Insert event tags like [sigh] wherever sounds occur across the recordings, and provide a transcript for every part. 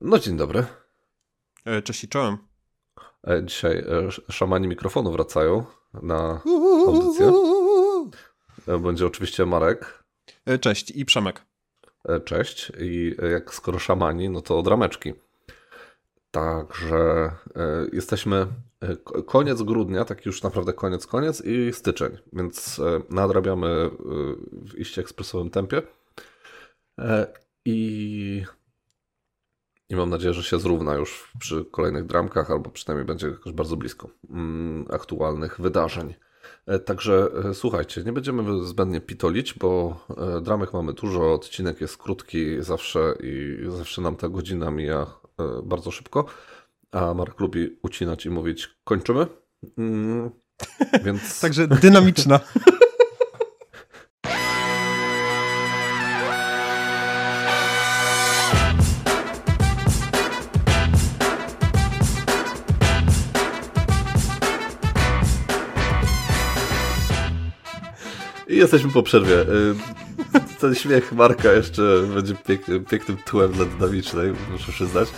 No dzień dobry. E, cześć i czołem. E, dzisiaj e, szamani mikrofonu wracają na audycję. Będzie oczywiście Marek. Cześć i Przemek. Cześć. I jak skoro szamani, no to od rameczki. Także jesteśmy koniec grudnia, taki już naprawdę koniec, koniec i styczeń, więc nadrabiamy w iście ekspresowym tempie. I i mam nadzieję, że się zrówna już przy kolejnych dramkach, albo przynajmniej będzie jakoś bardzo blisko mm, aktualnych wydarzeń. E, także e, słuchajcie, nie będziemy zbędnie pitolić, bo e, dramek mamy dużo, odcinek jest krótki zawsze i zawsze nam ta godzina mija bardzo szybko, a Mark lubi ucinać i mówić kończymy. Mm, [laughs] więc... Także dynamiczna. [laughs] jesteśmy po przerwie. Y, ten śmiech Marka jeszcze będzie pięk, pięknym tłem dla dynamicznej, muszę przyznać.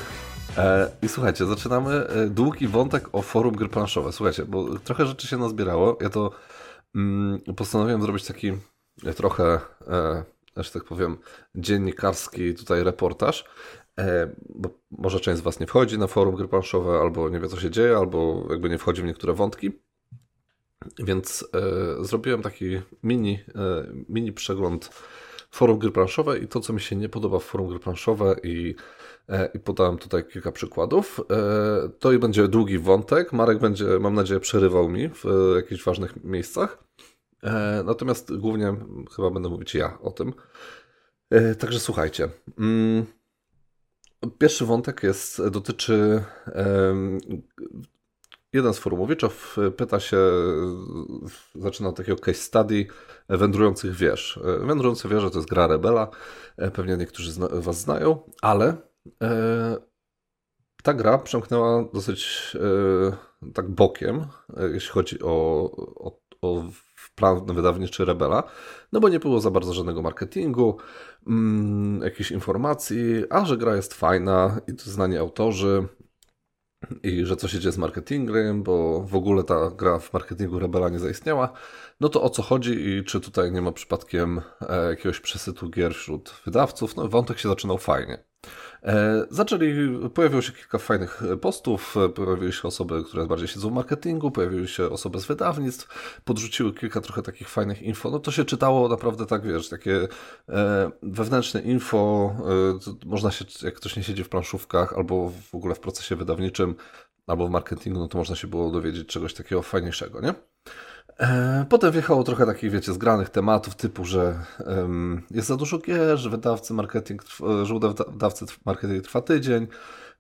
E, I słuchajcie, zaczynamy e, długi wątek o forum gry planszowe. Słuchajcie, bo trochę rzeczy się nazbierało. Ja to mm, postanowiłem zrobić taki e, trochę, że tak powiem, dziennikarski tutaj reportaż. Bo może część z Was nie wchodzi na forum gry planszowe, albo nie wie co się dzieje, albo jakby nie wchodzi w niektóre wątki. Więc e, zrobiłem taki mini, e, mini przegląd forum gry planszowe i to, co mi się nie podoba w forum gry planszowe i, e, i podałem tutaj kilka przykładów. To i będzie długi wątek. Marek będzie, mam nadzieję, przerywał mi w jakichś ważnych miejscach. Natomiast głównie chyba będę mówić ja o tym. Także słuchajcie. Mm, pierwszy wątek jest, dotyczy jeden z forumowiczów e, pyta się, e, zaczyna od takiego case study wędrujących wież. E, wędrujące wieże to jest gra Rebela, pewnie niektórzy z Was znają, ale ta gra przemknęła dosyć tak bokiem, jeśli chodzi o, o, o plan wydawniczy Rebela, no bo nie było za bardzo żadnego marketingu, mm, jakichś informacji, a że gra jest fajna i to znani autorzy, i że co się dzieje z marketingiem, bo w ogóle ta gra w marketingu Rebela nie zaistniała, no to o co chodzi i czy tutaj nie ma przypadkiem e, jakiegoś przesytu gier wśród wydawców? No wątek się zaczynał fajnie. E, zaczęli, pojawiło się kilka fajnych postów, e, pojawiły się osoby, które bardziej siedzą w marketingu, pojawiły się osoby z wydawnictw, podrzuciły kilka trochę takich fajnych info. No to się czytało naprawdę tak, wiesz, takie e, wewnętrzne info, można się, jak ktoś nie siedzi w planszówkach albo w ogóle w procesie wydawniczym, albo w marketingu, no to można się było dowiedzieć czegoś takiego fajniejszego, nie? E, potem wjechało trochę takich, wiecie, zgranych tematów typu, że um, jest za dużo gier, że wydawcy marketing, że wydawcy marketing trwa tydzień.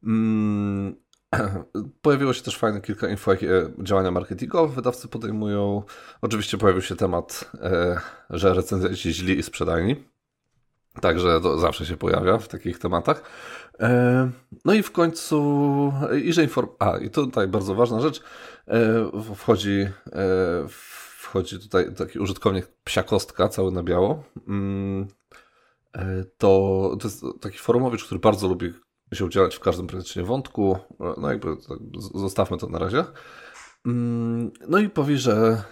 Um, [clears throat] pojawiło się też fajne kilka info, jakie działania marketingowe wydawcy podejmują. Oczywiście pojawił się temat, e, że recenzenci źli i sprzedajni. Także to zawsze się pojawia w takich tematach. E, no i w końcu, i że inform... A, i tutaj bardzo ważna rzecz, e, wchodzi, e, wchodzi tutaj taki użytkownik psiakostka, cały na biało. Mm, to, to jest taki forumowicz, który bardzo lubi się udzielać w każdym praktycznie wątku. No jakby tak, zostawmy to na razie. Mm, no i powie, że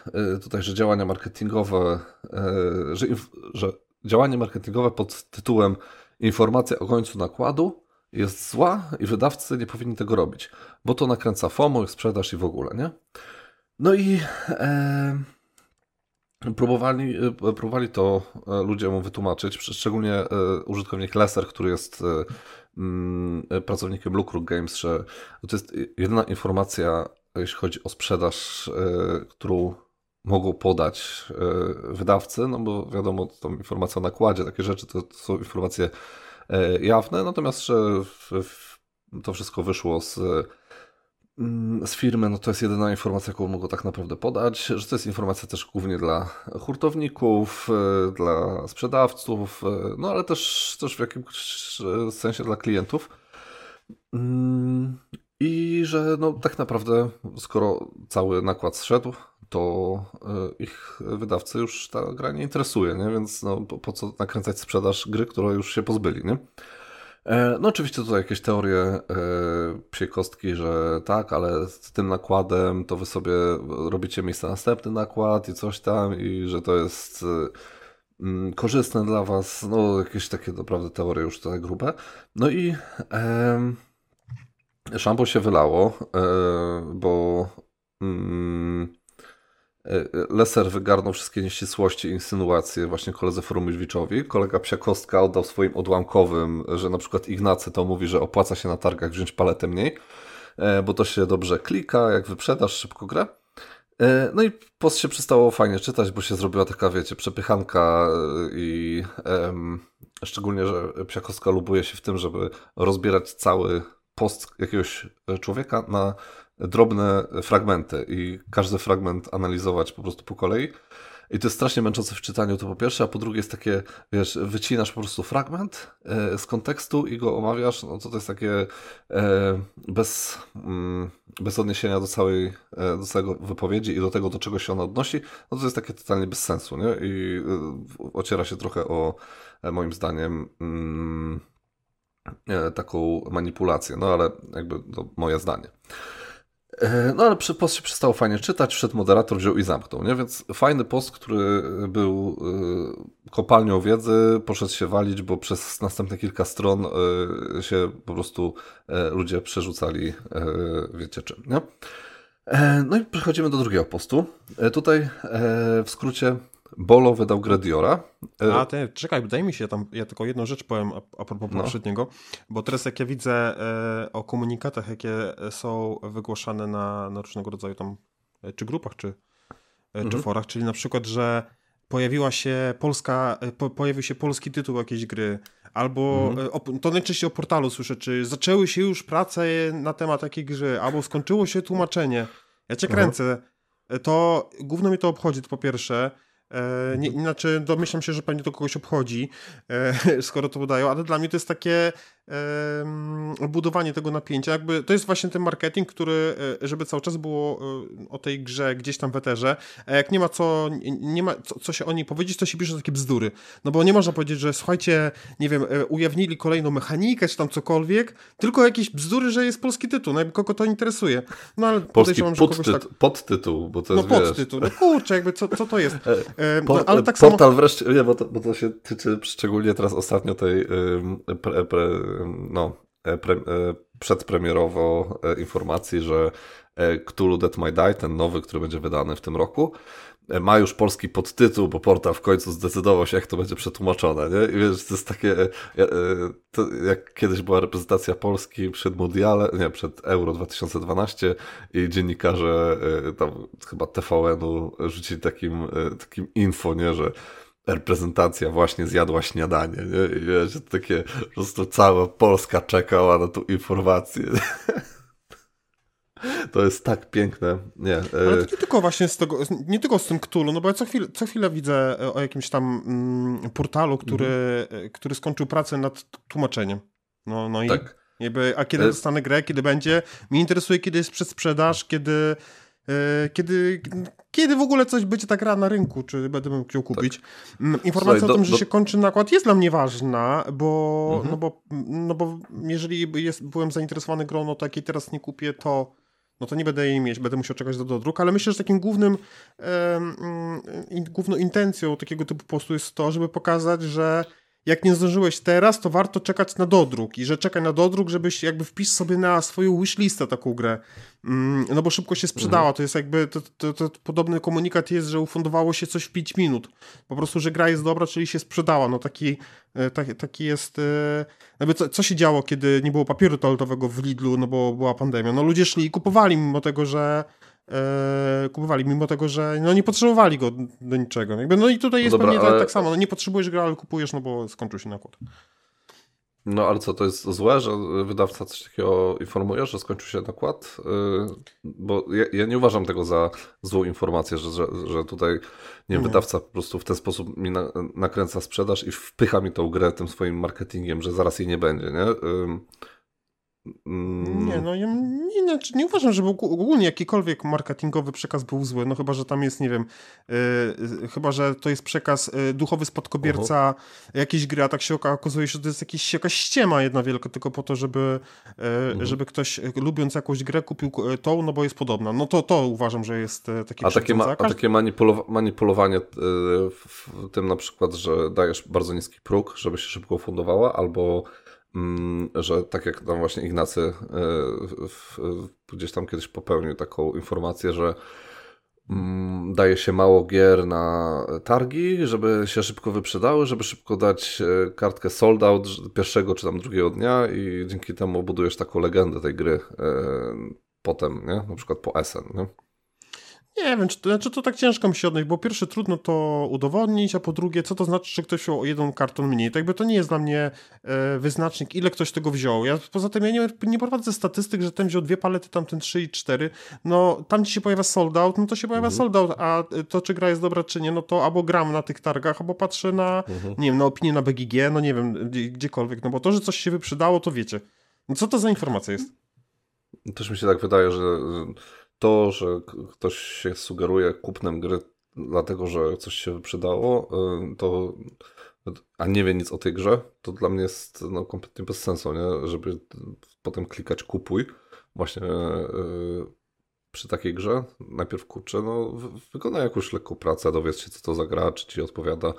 tutaj, że działania marketingowe, że, że działanie marketingowe pod tytułem informacja o końcu nakładu jest zła i wydawcy nie powinni tego robić, bo to nakręca FOMO, sprzedaż i w ogóle, nie? No i e, próbowali, e, próbowali to e, ludzie mu wytłumaczyć, szczególnie e, użytkownik Leser, który jest e, mm, pracownikiem Lukru Games, że to jest jedyna informacja, jeśli chodzi o sprzedaż, którą mogą podać wydawcy, no bo wiadomo, to informacja o nakładzie, takie rzeczy to, to są informacje E, jawne, natomiast że to wszystko wyszło z, mm, z firmy, no to jest jedyna informacja, jaką mogą tak naprawdę podać, że to jest informacja też głównie dla hurtowników, e, dla sprzedawców, e, no ale też, też w jakimś sensie dla klientów. I że no, tak naprawdę, skoro cały nakład zszedł, to e, ich wydawcy już ta gra nie interesuje, nie? więc no, po, po, co nakręcać sprzedaż gry, którą już się pozbyli. Nie? E, no oczywiście tutaj jakieś teorie e, psiej kostki, że tak, ale z tym nakładem to wy sobie robicie miejsce na następny nakład i coś tam i że to jest mm, korzystne dla was, no jakieś takie naprawdę teorie już tutaj grube. No i e, szambo się wylało, e, bo mm, E, Leser wygarnął wszystkie nieścisłości i insynuacje właśnie koledze Forumidwiczowi. Kolega Psiakostka oddał swoim odłamkowym, że na przykład Ignacy to mówi, że opłaca się na targach wziąć paletę mniej, e, bo to się dobrze klika, jak wyprzedasz szybko grę. No i post się przestało fajnie czytać, bo się zrobiła taka, wiecie, przepychanka i um, szczególnie, że Psiakostka lubuje się w tym, żeby rozbierać cały post jakiegoś człowieka na drobne fragmenty i każdy fragment analizować po prostu po kolei. I to jest strasznie męczące w czytaniu, to po pierwsze, a po drugie jest takie, wiesz, wycinasz po prostu fragment e, z kontekstu i go omawiasz, no to to jest takie e, bez, mm, bez odniesienia do całej, e, do całego wypowiedzi i do tego, do czego się ona odnosi, no to jest takie totalnie bez sensu, nie? I e, ociera się trochę o, e, moim zdaniem, mm, e, taką manipulację, no ale jakby to moje zdanie. E, no ale post się przestało fajnie czytać, wszedł moderator, wziął i zamknął, nie? Więc fajny post, który był e, kopalnią wiedzy, poszedł się walić, bo przez następne kilka stron e, się po prostu ludzie przerzucali, wiecie czym, nie? No i przechodzimy do drugiego postu. Tutaj w skrócie Bolo wydał grę Diora. E, a ty, czekaj, daj mi się tam, ja tylko jedną rzecz powiem a, a propos no. poprzedniego, bo teraz jak ja widzę e, o komunikatach, jakie są wygłaszane na, na różnego rodzaju tam, e, czy grupach, czy, e, mhm. czy forach, czyli na przykład, że pojawiła się polska, po, pojawił się polski tytuł jakiejś gry, albo mhm. o, to najczęściej o portalu słyszę, czy zaczęły się już prace na temat takiej gry, albo skończyło się tłumaczenie. Ja cię kręcę. Mhm. To głównie mnie to obchodzi, to po pierwsze. E, nie, inaczej domyślam się, że pewnie to kogoś obchodzi, e, [laughs] skoro to podają, ale dla mnie to jest takie budowanie tego napięcia. Jakby to jest właśnie ten marketing, który, e, żeby cały czas było o tej grze gdzieś tam w eterze, a jak nie ma co, nie ma co, co się o niej powiedzieć, to się pisze takie bzdury. No bo nie można powiedzieć, że słuchajcie, nie wiem, ujawnili kolejną mechanikę, czy tam cokolwiek, tylko jakieś bzdury, że jest polski tytuł, no kogo to interesuje. No ale polski podtytuł, tak... podtytuł, bo to jest, No podtytuł, no kurczę, jakby co, co to jest? no, ale tak portal samo... wreszcie, nie, bo to, bo to się tyczy szczególnie teraz ostatnio tej pre, pre, no, e, pre, e, przedpremierowo e, informacji, że Cthulhu Dead My Die, ten nowy, który będzie wydany w tym roku, ma już polski podtytuł, bo portal w końcu zdecydował się, jak to będzie przetłumaczone, nie? I wiesz, to jest takie, jak kiedyś była reprezentacja Polski przed Mundiale, nie, przed Euro 2012 i dziennikarze tam chyba TVN-u rzucili takim, takim info, nie, że reprezentacja właśnie zjadła śniadanie, nie? I wiesz, takie po prostu cała Polska czekała na tą informację. [laughs] To jest tak piękne. Nie, e, Ale to nie tylko właśnie z tego, nie tylko z tym Ktulu, no bo ja co chwilę, co chwilę widzę e, o jakimś tam mm, portalu, który, mhm. który skończył pracę nad tłumaczeniem. No, no tak. i jakby, a kiedy dostanę grę, kiedy będzie? Mnie interesuje, kiedy jest przedsprzedaż, kiedy kiedy, kiedy w ogóle coś będzie ta gra na rynku, czy będę chciał kupić. Tak. Mm, informacja Słuchaj, o tym, do, że do... się kończy nakład jest dla mnie ważna, bo, mhm. no bo, no bo jeżeli jest, byłem zainteresowany grą, no to jak jej teraz nie kupię, to no to nie będę jej mieć, będę musiał czekać do dodruk, ale myślę, że takim głównym e, główną intencją takiego typu postu jest to, żeby pokazać, że jak nie zdążyłeś teraz, to warto czekać na dodruk i że czekaj na dodruk, żebyś jakby wpisz sobie na swoją wishlistę taką grę. Mm, no bo szybko się sprzedała, mhm. to jest jakby, to, to, to, podobny komunikat jest, że ufundowało się coś w 5 minut. Po prostu, że gra jest dobra, czyli się sprzedała. No taki, e, taki, taki jest... E, jakby co, co się działo, kiedy nie było papieru toaletowego w Lidlu, no bo była pandemia? No ludzie szli i kupowali mimo tego, że kupowali, mimo tego, że no, nie potrzebowali go do niczego. Jakby, no i tutaj jest dobra, pewnie ale... tak, tak, samo, no, nie potrzebujesz go, ale kupujesz, no bo skończył się nakład. No ale co, to jest złe, że wydawca coś takiego informuje, że skończył się nakład? Y, bo ja, ja nie uważam tego za złą informację, że, że, że tutaj nie, nie. wydawca po prostu w ten sposób mi na, nakręca sprzedaż i wpycha mi tą grę tym swoim marketingiem, że zaraz jej nie będzie, nie? Mm. Nie, no ja nie, nie, nie uważam, żeby ogólnie jakikolwiek marketingowy przekaz był zły, no chyba, że tam jest, nie wiem, yy, chyba, że to jest przekaz yy, duchowy spadkobierca uh-huh. jakiejś gry, a tak się okazuje, że to jest jakiś, jakaś ściema jedna wielka, tylko po to, żeby, yy, uh-huh. żeby ktoś lubiąc jakąś grę kupił tą, no bo jest podobna. No to, to uważam, że jest taki A takie, ma, a takie manipulowa- manipulowanie w tym na przykład, że dajesz bardzo niski próg, żeby się szybko fundowała, albo że tak jak tam właśnie Ignacy e, gdzieś tam kiedyś popełnił taką informację, że mm, daje się mało gier na targi, żeby się szybko wyprzedały, żeby szybko dać e, kartkę sold out pierwszego czy tam drugiego dnia i dzięki temu budujesz taką legendę tej gry e, potem, nie? Na przykład po SN, nie? Nie wiem, czy to, znaczy to tak ciężko mi się odnieść, bo pierwsze trudno to udowodnić, a po drugie, co to znaczy, że ktoś wziął o jeden karton mniej. To jakby to nie jest dla mnie e, wyznacznik, ile ktoś tego wziął. Ja poza tym ja nie, nie prowadzę statystyk, że ten wziął dwie palety, tamten trzy i cztery. No, tam ci się pojawia sold out, no to się pojawia mhm. sold out, a to, czy gra jest dobra, czy nie, no to albo gram na tych targach, albo patrzę na, mhm. nie wiem, na opinię na BGG, no nie wiem, gdziekolwiek, no bo to, że coś się wyprzedało, to wiecie. No co to za informacja jest? Też mi się tak wydaje, że to, że ktoś się sugeruje kupnem gry dlatego, że coś się wyprzedało, y, to a nie wie nic o tej grze, to dla mnie jest no, kompletnie bez sensu, nie? żeby potem klikać kupuj właśnie yy, przy takiej grze. Najpierw kurczę, no wykonaj jakąś lekką pracę, dowiedz się co to za gra, czy ci odpowiada,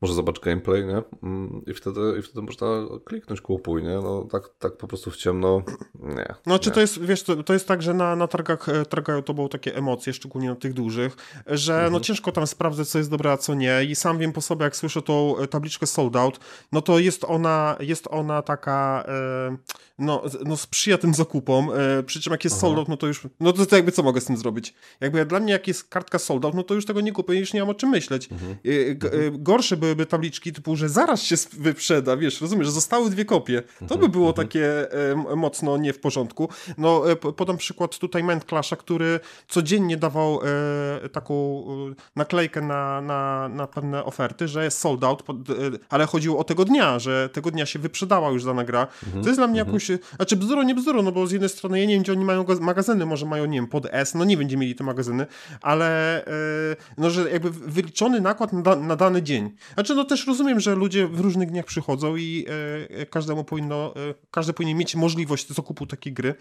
może zobacz gameplay, nie? Mm, I wtedy, i wtedy można kliknąć kupuj, nie? No tak, tak po prostu w ciemno, nie. No czy nie. to jest, wiesz, to, to jest tak, że na, na targach e, targają to były takie emocje, szczególnie na tych dużych, że no, mhm. no ciężko tam sprawdzać, co jest dobre, a co nie i sam wiem po sobie, jak słyszę tą e, tabliczkę sold out, no to jest ona, jest ona taka, e, no, no sprzyja tym zakupom, przy czym jak jest Aha. sold out, no to już, no to, to jakby co mogę z tym zrobić? Jakby dla mnie jak jest kartka sold out, no to już tego nie kupię, już nie mam o czym myśleć. Mhm. Mhm. gorsze by byłyby tabliczki typu, że zaraz się wyprzeda, wiesz, rozumiesz, że zostały dwie kopie. To by mhm, było mhm. takie e, mocno nie w porządku. No, e, podam przykład tutaj Mind Clasha, który codziennie dawał e, taką e, naklejkę na, na, na pewne oferty, że jest sold out, pod, e, ale chodziło o tego dnia, że tego dnia się wyprzedała już dana gra. Mhm. To jest dla mnie jakąś, znaczy bzduro, nie bzduro, no bo z jednej strony ja nie wiem, gdzie oni mają magazyny, może mają, nie wiem, pod S, no nie wiem, gdzie mieli te magazyny, ale e, no, że jakby wyliczony nakład na, na dany dzień. Znaczy, no też rozumiem, że ludzie w różnych dniach przychodzą i e, każdemu powinno, e, każdy powinien mieć możliwość zakupu takiej gry,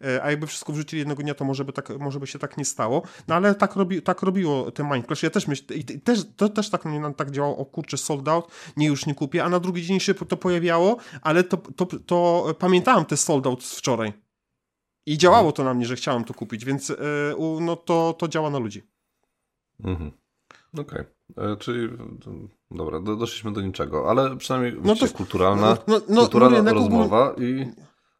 e, a jakby wszystko wrzucili jednego dnia, to może by, tak, może by się tak nie stało. No ale tak, robi, tak robiło te Minecraft. Ja też myślę, i też, to też tak, tak działało, o kurczę, sold out, nie już nie kupię, a na drugi dzień się to pojawiało, ale to, to, to pamiętałem te sold out z wczoraj. I działało to na mnie, że chciałem to kupić, więc e, no to, to działa na ludzi. Mhm. Okej. Okay. E, czyli dobra, do, doszliśmy do niczego, ale przynajmniej no to, kulturalna, no, no, kulturalna no, rozmowa i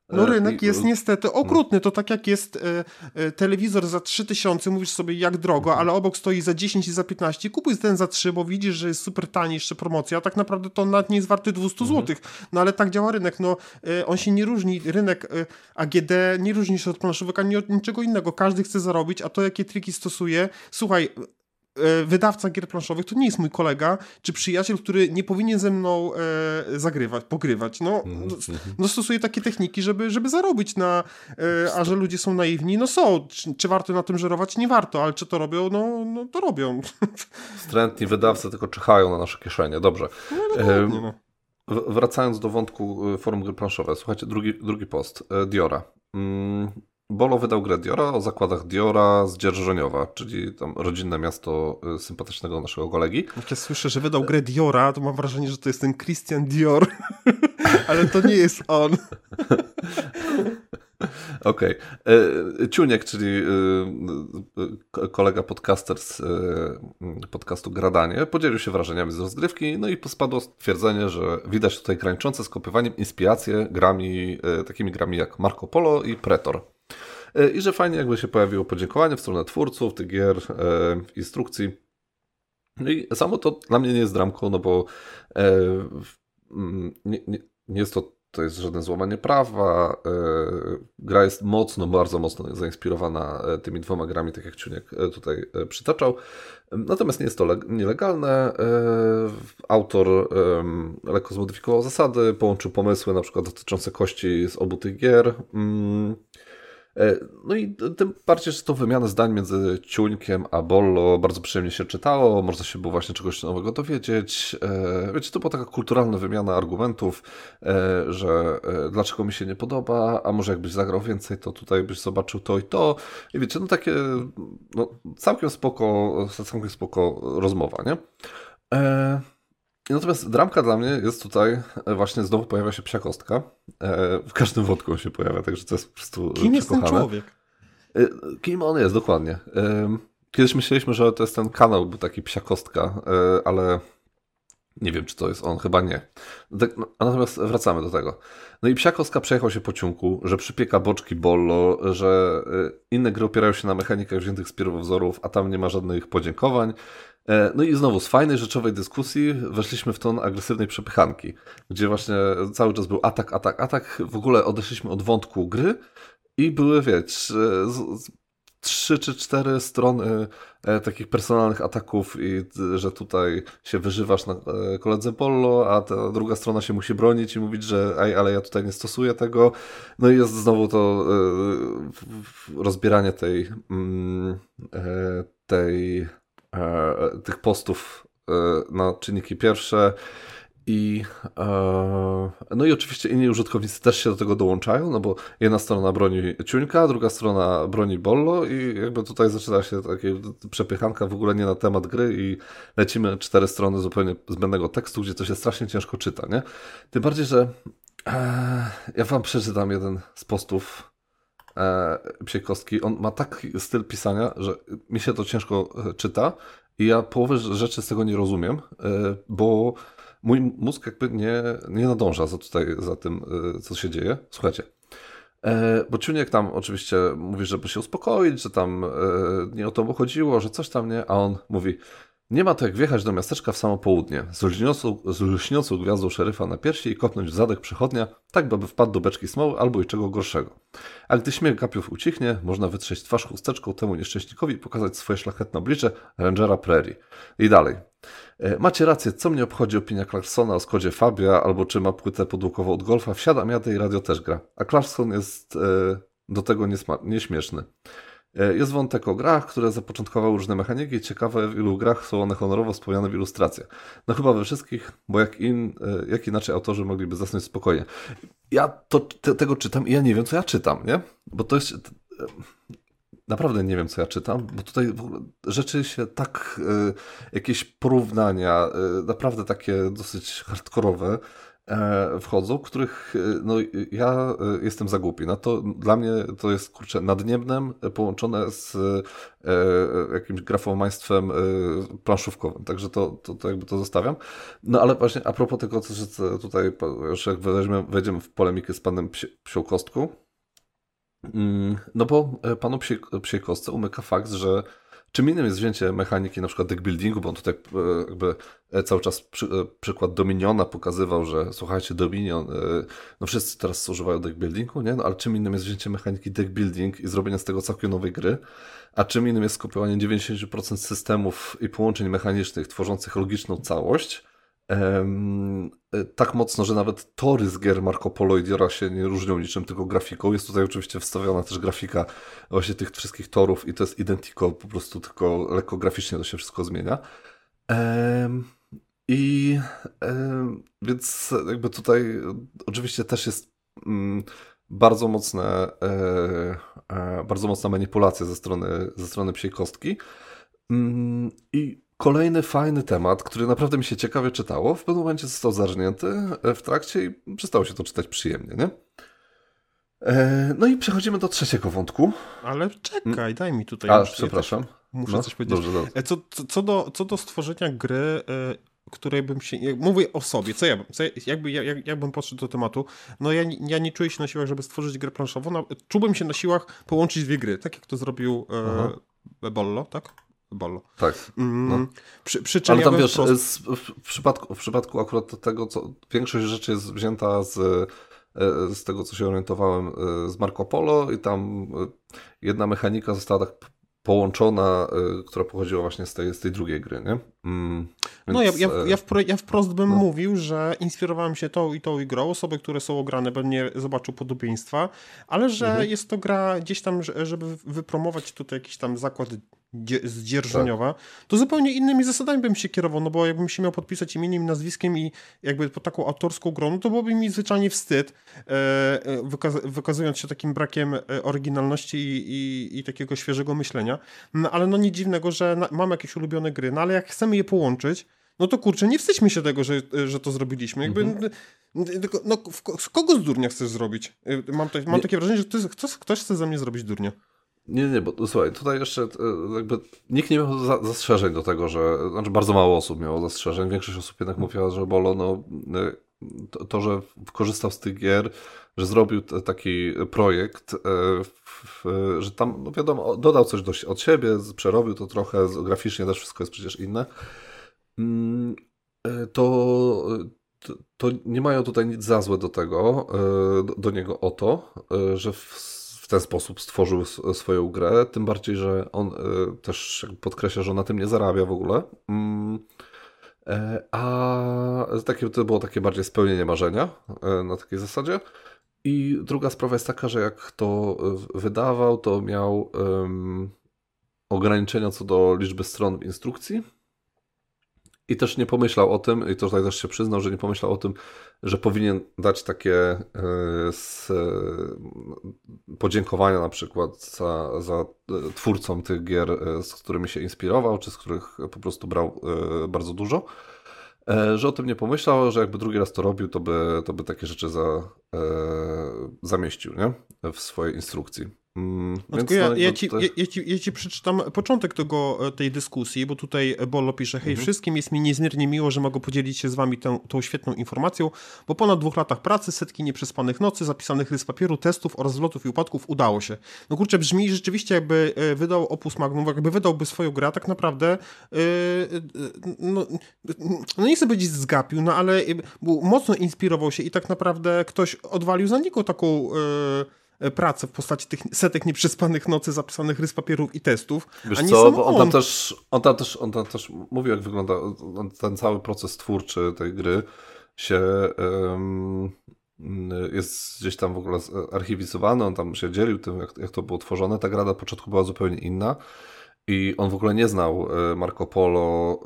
no e, rynek jest niestety okrutny. To tak jak jest e, e, telewizor za 3000, mówisz sobie jak drogo, mhm. ale obok stoi za 10 i za 15. Kupuj ten za 3, bo widzisz, że jest super tani, jeszcze promocja, a tak naprawdę to nawet nie jest warty 200 mhm. zł. No ale tak działa rynek. No, e, on się nie różni, rynek e, AGD nie różni się od planszówek ani od niczego innego. Każdy chce zarobić, a to jakie triki stosuje. Słuchaj, wydawca gier planszowych to nie jest mój kolega czy przyjaciel, który nie powinien ze mną e, zagrywać, pogrywać. No, mm -hmm. no stosuje takie techniki, żeby, żeby zarobić na, e, a że ludzie są naiwni, no są. Czy, czy, warto na tym żerować? Nie warto, ale czy to robią? No, no to robią. [laughs] Wstrętni wydawcy tylko czyhają na nasze kieszenie. Dobrze. No, e, no. Wracając do wątku e, forum gry planszowe, słuchajcie, drugi, drugi post. Diora. Mm, Bolo wydał grę Diora o zakładach Diora z Dzierżoniowa, czyli tam rodzinne miasto y, sympatycznego naszego kolegi. Jak ja słyszę, że wydał grę Diora, to mam wrażenie, że to jest ten Christian Dior, [laughs] ale to nie jest on. [laughs] Okej. Okay. Ciuniek, czyli y, y, kolega podcaster z podcastu Gradanie, podzielił się wrażeniami z rozgrywki, no i spadło stwierdzenie, że widać tutaj graniczące z kopywaniem inspiracje grami, takimi grami jak Marco Polo i Pretor. E, i że fajnie jakby się pojawiło podziękowanie w stronę twórców tych gier, e, instrukcji. No i samo to dla mnie nie jest dramką, no bo e, nie, nie, nie jest to to jest żadne złamanie prawa. Gra jest mocno, bardzo mocno zainspirowana tymi dwoma grami, tak jak Ciuniek tutaj przytaczał. Natomiast nie jest to nielegalne. Autor lekko zmodyfikował zasady, połączył pomysły na przykład dotyczące kości z obu tych gier. E, no i tym bardziej, że to wymiana zdań między Ciuńkiem a Bollo bardzo przyjemnie się czytało, można się było właśnie czegoś nowego dowiedzieć. E, wiecie, to była taka kulturalna wymiana argumentów, e, że dlaczego mi się nie podoba, a może jakbyś zagrał więcej, to tutaj byś zobaczył to i to. I wiecie, no takie no, całkiem spoko, całkiem spoko rozmowa, nie? Natomiast dramka dla mnie jest tutaj, e, właśnie znowu pojawia się psia kostka. E, w każdym wątku on się pojawia, także to jest po prostu Kim jest ten człowiek? E, kim on jest, dokładnie. Kiedyś myśleliśmy, że to jest ten kanał, był taki psia kostka, ale nie wiem, czy to jest on, chyba nie. Tak, no, natomiast wracamy do tego. No i psia kostka przejechał się po ciunku, że przypieka boczki bollo, że inne gry opierają się na mechanikach wziętych z pierwowzorów, a tam nie ma żadnych podziękowań. E, no i znowu z fajnej, rzeczowej dyskusji weszliśmy w ton agresywnej przepychanki, gdzie właśnie cały czas był atak, atak, atak. W ogóle odeszliśmy od wątku gry i były, wiecie, trzy czy cztery strony e, takich personalnych ataków i że tutaj się wyżywasz na e, koledze Pollo, a ta druga strona się musi bronić i mówić, że ej, ale ja tutaj nie stosuję tego. No i jest znowu to rozbieranie tej mm, tej e, tych postów e, na czynniki pierwsze. I, e, no i oczywiście inni użytkownicy też się do tego dołączają, no bo jedna strona broni Ciuńka, druga strona broni Bollo i jakby tutaj zaczyna się takie przepychanka w ogóle nie na temat gry i lecimy cztery strony zupełnie zbędnego tekstu, gdzie to się strasznie ciężko czyta, nie? Tym bardziej, że ja wam przeczytam jeden z postów e, Kostki. On ma taki styl pisania, że mi się to ciężko e, czyta i ja połowę rzeczy z tego nie rozumiem, e, bo mój mózg jakby nie, nie nadąża za, tutaj, za tym, e, co się dzieje. Słuchajcie, e, bo Ciuniek tam oczywiście mówi, żeby się uspokoić, że tam nie o to mu chodziło, że coś tam nie, a on mówi, nie ma to jak wjechać do miasteczka w samo południe, z lśniącą, z lśniącą gwiazdą szeryfa na piersi i kopnąć w zadek przechodnia, tak by wpadł do beczki smoły albo i czego gorszego. A gdy śmiech gapiów ucichnie, można wytrzeć twarz chusteczką temu nieszczęśnikowi i pokazać swoje szlachetne oblicze Rangera Prairie. I dalej. E, macie rację, co mnie obchodzi opinia Clarksona o Skodzie Fabia, albo czy ma płytę podłukową od golfa, wsiadam jadę i radio też gra. A Clarkson jest e, do tego nieśmieszny. E, jest wątek o grach, które zapoczątkowały różne mechaniki. Ciekawe, w ilu grach są one honorowo wspomniane w ilustracjach. No chyba we wszystkich, bo jak, in, e, jak inaczej autorzy mogliby zasnąć spokojnie. Ja to, te, tego czytam i ja nie wiem, co ja czytam, nie? Bo to jest... E, naprawdę nie wiem, co ja czytam, bo tutaj rzeczy się tak, jakieś porównania, naprawdę takie dosyć hardkorowe, wchodzą, których e, no, ja e, jestem za głupi. No to dla mnie to jest kurczę nadniemnem połączone z jakimś grafomaństwem planszówkowym. Także to, to, to jakby to zostawiam. No ale właśnie a propos tego, co tutaj już jak weźmiemy, wejdziemy w polemikę z panem Kostką, mm, no bo panu Kostce umyka fakt, że Czym innym jest wzięcie mechaniki na przykład deckbuildingu, bo on tutaj e, jakby e, cały czas przy, e, przykład Dominiona pokazywał, że słuchajcie, Dominion, no wszyscy teraz używają deckbuildingu, nie? No ale czym innym jest wzięcie mechaniki deckbuilding i zrobienie z tego całkiem nowej gry, a czym innym jest skopiowanie 90% systemów i połączeń mechanicznych tworzących logiczną całość, tak mocno, że nawet tory z gier Marco Polo i Diora się nie różnią niczym tylko grafiką. Jest tutaj oczywiście wstawiona też grafika właśnie tych wszystkich torów i to jest identico, po prostu tylko lekko graficznie to się wszystko zmienia. I więc jakby tutaj oczywiście też jest mm, bardzo mocne, e, e, bardzo mocna manipulacja ze strony, ze strony psiej kostki. Mm, I Kolejny fajny temat, który naprawdę mi się ciekawie czytało, w pewnym momencie został zarżnięty e, w trakcie i przestało się to czytać przyjemnie, nie? E, no i przechodzimy do trzeciego wątku. Ale czekaj, daj mi tutaj. A, przepraszam. Muszę no, coś powiedzieć. Dobrze, dobrze. E, co, co, do, co do stworzenia gry, której bym się. Mówię o sobie, co ja bym. Co jakby, jak, jakbym podszedł do tematu. No ja, ja nie czuję się na siłach, żeby stworzyć grę planszową. No, czułbym się na siłach połączyć dwie gry, tak jak to zrobił e, Bollo, tak? Bollo. Tak. Mm, no. Przy, przy czym Ale tam ja wiesz, w, przypadku, w przypadku akurat tego, co większość rzeczy jest wzięta z z tego co się orientowałem, z Marco Polo i tam jedna mechanika została tak połączona, która pochodziła właśnie z tej, z tej drugiej gry, nie? Mm, więc, no ja, ja, ja, wpro, ja wprost bym no. mówił, że inspirowałem się tą i tą i grą, osoby, które są ograne, pewnie zobaczył podobieństwa, ale że mhm. jest to gra gdzieś tam, żeby wypromować tutaj jakiś tam zakład zdzierżoniowa, tak. to zupełnie innymi zasadami bym się kierował, no bo jakbym się miał podpisać imieniem, nazwiskiem i jakby po taką autorską grą, no to byłoby mi zwyczajnie wstyd, e, e, wykaz wykazując się takim brakiem e, oryginalności i, i, i, takiego świeżego myślenia. No ale no nic dziwnego, że mam jakieś ulubione gry, no ale jak chcemy je połączyć, no to kurczę, nie wstydźmy się tego, że, że to zrobiliśmy. Jakby, mhm. No, z kogo z durnia chcesz zrobić? Mam, to, mam takie wrażenie, że ktoś, ktoś chce ze mnie zrobić durnia. Nie, nie, bo słuchaj, tutaj jeszcze e, jakby nikt nie miał zastrzeżeń do tego, że, znaczy bardzo mało osób miało zastrzeżeń, większość osób jednak mówiła, że Bolo, no e, to, to że korzystał z tych gier, że zrobił taki projekt, e, że tam, no wiadomo, dodał coś do, od siebie, przerobił to trochę, graficznie też wszystko jest przecież inne, mm, to, to, to nie mają tutaj nic za złe do tego, do, do niego o to, że w ten sposób stworzył swoją grę, tym bardziej, że on e, też podkreśla, że na tym nie zarabia w ogóle. Mm, e, a takie, to było takie bardziej spełnienie marzenia e, na takiej zasadzie. I druga sprawa jest taka, że jak to wydawał, to miał um, ograniczenia co do liczby stron w instrukcji i też nie pomyślał o tym, i tutaj też się przyznał, że nie pomyślał o tym, że powinien dać takie e, e, podziękowania na przykład za, za e, twórcom tych gier, z którymi się inspirował, czy z których po prostu brał bardzo dużo. Że o tym nie pomyślał, że jakby drugi raz to robił, to by, to by takie rzeczy za, zamieścił nie? w swojej instrukcji. Mm, no ja, no, ja, ci, ja, ja, ci, ja ci przeczytam początek tego, e, tej dyskusji, bo tutaj Bolo pisze, hej mhm. wszystkim, jest mi niezmiernie miło, że mogę podzielić się z wami tą, tą świetną informacją. Po ponad dwóch latach pracy, setki nieprzespanych nocy, zapisanych list papieru, testów oraz zlotów i upadków udało się. No kurczę, brzmi rzeczywiście jakby e, wydał opus magnum, jakby wydałby swoją grę, tak naprawdę yy, no, no nie chcę powiedzieć zgapił, no ale mocno inspirował się i tak naprawdę ktoś odwalił za niego taką... Yy, pracę w postaci tych setek nieprzespanych nocy, zapisanych rys papierów i testów. Wiesz co, bo on, on. Tam też, on, tam też, on tam też mówił, jak wygląda ten cały proces twórczy tej gry się um, jest gdzieś tam w ogóle archiwizowany, on tam się dzielił tym, jak, jak to było tworzone. Ta gra na początku była zupełnie inna. I on w ogóle nie znał e, Marco Polo,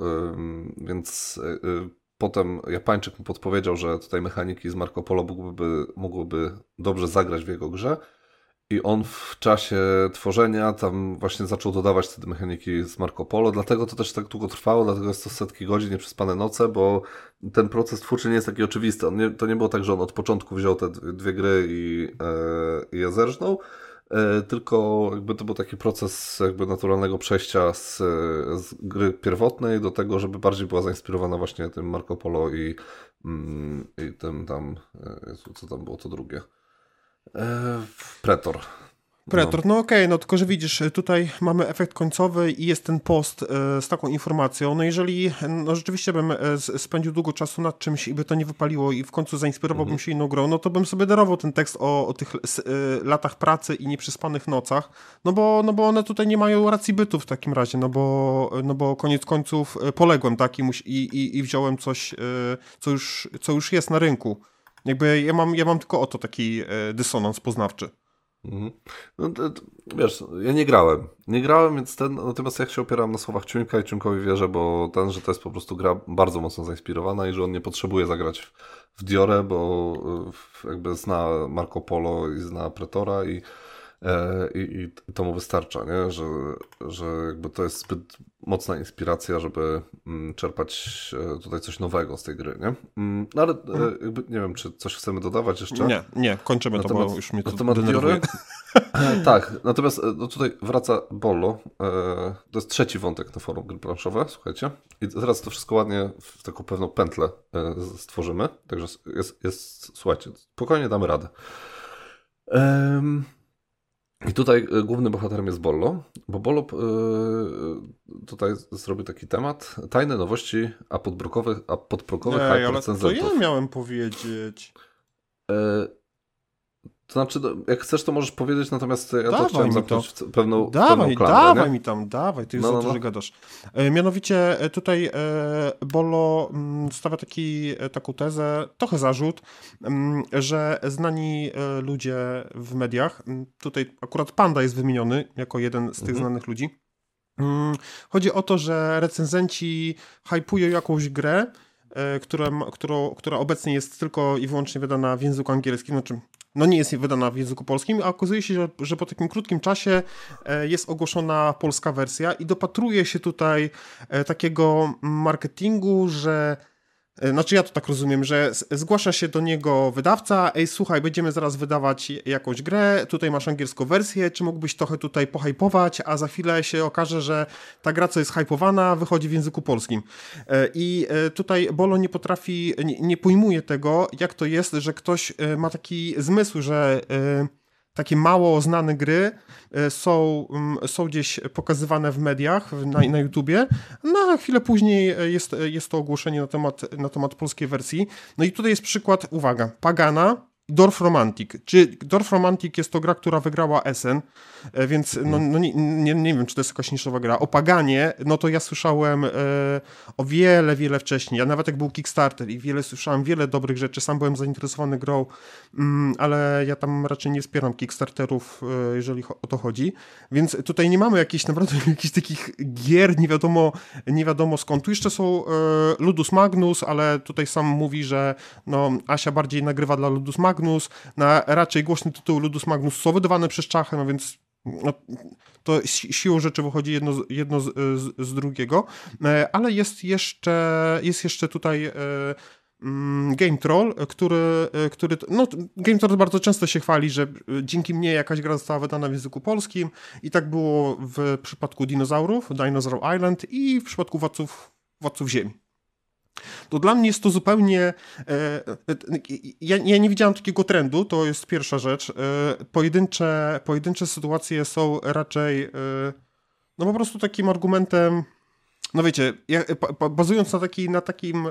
więc e, Potem Japańczyk mu podpowiedział, że tutaj mechaniki z Marco Polo mógłby, mógłby dobrze zagrać w jego grze. I on w czasie tworzenia tam właśnie zaczął dodawać te mechaniki z Marco Polo, dlatego to też tak długo trwało, dlatego jest to setki godzin, nieprzespane noce, bo ten proces twórczy nie jest taki oczywisty. Nie, to nie było tak, że on od początku wziął te dwie gry i, e, i je zerżnął, tylko jakby to był taki proces jakby naturalnego przejścia z, z gry pierwotnej do tego, żeby bardziej była zainspirowana właśnie tym Marco Polo i, mm, i tym tam, e, co tam było to drugie? E, Pretor. Pretor, no, no okej, okay, no tylko, że widzisz, tutaj mamy efekt końcowy i jest ten post e, z taką informacją. No jeżeli no rzeczywiście bym e, spędził długo czasu nad czymś i by to nie wypaliło i w końcu zainspirowałbym mhm. się inną grą, no to bym sobie darował ten tekst o, o tych latach pracy i nieprzespanych nocach, no bo, no bo one tutaj nie mają racji bytu w takim razie, no bo, no bo koniec końców poległem tak i, i, i wziąłem coś, co już, co już jest na rynku. Jakby ja mam, ja mam tylko o to taki dysonans poznawczy. Mhm. No, to, to, wiesz, ja nie grałem. Nie grałem, więc ten, natomiast ja się opieram na słowach Ciuńka i Ciuńkowi wierzę, bo ten, że to jest po prostu gra bardzo mocno zainspirowana i że on nie potrzebuje zagrać w, Diorę, bo jakby zna Marco Polo i zna Pretora i E, i, i to mu wystarcza, nie? Że, że jakby to jest zbyt mocna inspiracja, żeby mm, czerpać e, tutaj coś nowego z tej gry, nie? Mm, no ale e, mhm. jakby, nie wiem, czy coś chcemy dodawać jeszcze? Nie, nie, kończymy na to, temat, bo już mnie to temat denerwuje. [laughs] tak, natomiast no tutaj wraca Bollo. To jest trzeci wątek na forum gry planszowe, słuchajcie. I teraz to wszystko ładnie w taką pewną pętlę stworzymy. Także jest, jest słuchajcie, spokojnie damy radę. Um, i tutaj e, głównym bohaterem jest Bollo, bo Bollo yy, tutaj zrobił taki temat tajne nowości a podbrokowych, a podprogowych Nie, ale to ja miałem powiedzieć. Yy, To znaczy, jak chcesz, to możesz powiedzieć, natomiast ja dawaj to chciałem zamknąć to. w pewną, dawaj, pewną klamrę, Dawaj nie? mi tam, dawaj, ty już no, za no, no. gadasz. E, mianowicie e, tutaj e, Bolo mm, stawia taki, taką tezę, trochę zarzut, mm, że znani ludzie w mediach, mm, tutaj akurat Panda jest wymieniony jako jeden z tych mhm. znanych ludzi, chodzi o to, że recenzenci hypują jakąś grę, która, która, która obecnie jest tylko i wyłącznie wydana w języku angielskim, znaczy no nie jest wydana w języku polskim, a okazuje się, że, że po takim krótkim czasie e, jest ogłoszona polska wersja i dopatruje się tutaj e, takiego marketingu, że znaczy ja to tak rozumiem, że zgłasza się do niego wydawca, ej słuchaj, będziemy zaraz wydawać jakąś grę, tutaj masz angielską wersję, czy mógłbyś trochę tutaj pohypować, a za chwilę się okaże, że ta gra, co jest hypowana, wychodzi w języku polskim. E, I e, tutaj Bolo nie potrafi, nie, nie pojmuje tego, jak to jest, że ktoś ma taki zmysł, że takie mało znane gry e, są, mm, są gdzieś pokazywane w mediach, na, na YouTubie, no a chwilę później e, jest, e, jest to ogłoszenie na temat, na temat polskiej wersji. No i tutaj jest przykład, uwaga, Pagana, Dorf Romantic. Czy Dorf Romantic jest to gra, która wygrała Essen, e, więc no, no nie, nie, nie, wiem, czy to jest jakaś niszowa gra. O Paganie, no to ja słyszałem e, o wiele, wiele wcześniej. Ja nawet jak był Kickstarter i wiele słyszałem, wiele dobrych rzeczy. Sam byłem zainteresowany grą, mm, ale ja tam raczej nie wspieram Kickstarterów, e, jeżeli o to chodzi. Więc tutaj nie mamy jakichś naprawdę [laughs] jakichś takich gier, nie wiadomo, nie wiadomo skąd. Tu jeszcze są e, Ludus Magnus, ale tutaj sam mówi, że no, Asia bardziej nagrywa dla Ludus Magnus, Magnus, na raczej głośny tytuł Ludus Magnus wydawane przez Czachę, no więc no, to siłą rzeczy wychodzi jedno, jedno z, z, z, drugiego, e, ale jest jeszcze, jest jeszcze tutaj e, mm, Game Troll, który, e, który no, Game Troll bardzo często się chwali, że dzięki mnie jakaś gra została wydana w języku polskim i tak było w przypadku dinozaurów, Dinosaur Island i w przypadku Władców, Władców Ziemi to dla mnie jest to zupełnie. E, e, ja, ja, nie widziałem takiego trendu, to jest pierwsza rzecz. E, pojedyncze, pojedyncze sytuacje są raczej no po prostu takim argumentem. No wiecie, bazując na, taki, na takim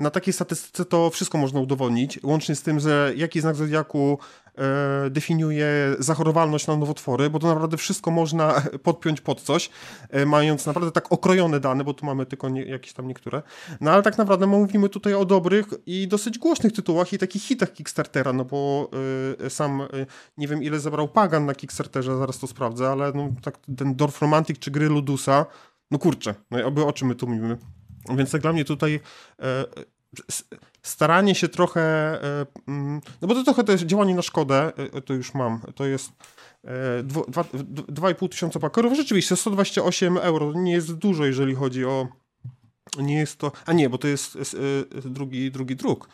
na takiej statystyce to wszystko można udowodnić, łącznie z tym, że jaki znak zodiaku e, definiuje zachorowalność na nowotwory, bo to naprawdę wszystko można [laughs] podpiąć pod coś, e, mając naprawdę tak okrojone dane, bo tu mamy tylko nie, jakieś tam niektóre. No ale tak naprawdę mówimy tutaj o dobrych i dosyć głośnych tytułach i takich hitach Kickstartera, no bo e, sam nie wiem ile zebrał Pagan na Kickstarterze, zaraz to sprawdzę, ale no, tak ten Dorf Romantic czy gry Ludusa, no kurczę, no oby o czym my tu mówimy. Więc tak dla mnie tutaj staranie się trochę, e, mm, no bo to trochę to jest działanie na szkodę, e, to już mam, to jest 2,5 tysiąca pakerów, rzeczywiście 128 euro, nie jest dużo, jeżeli chodzi o nie jest to, a nie, bo to jest drugi, drugi druk.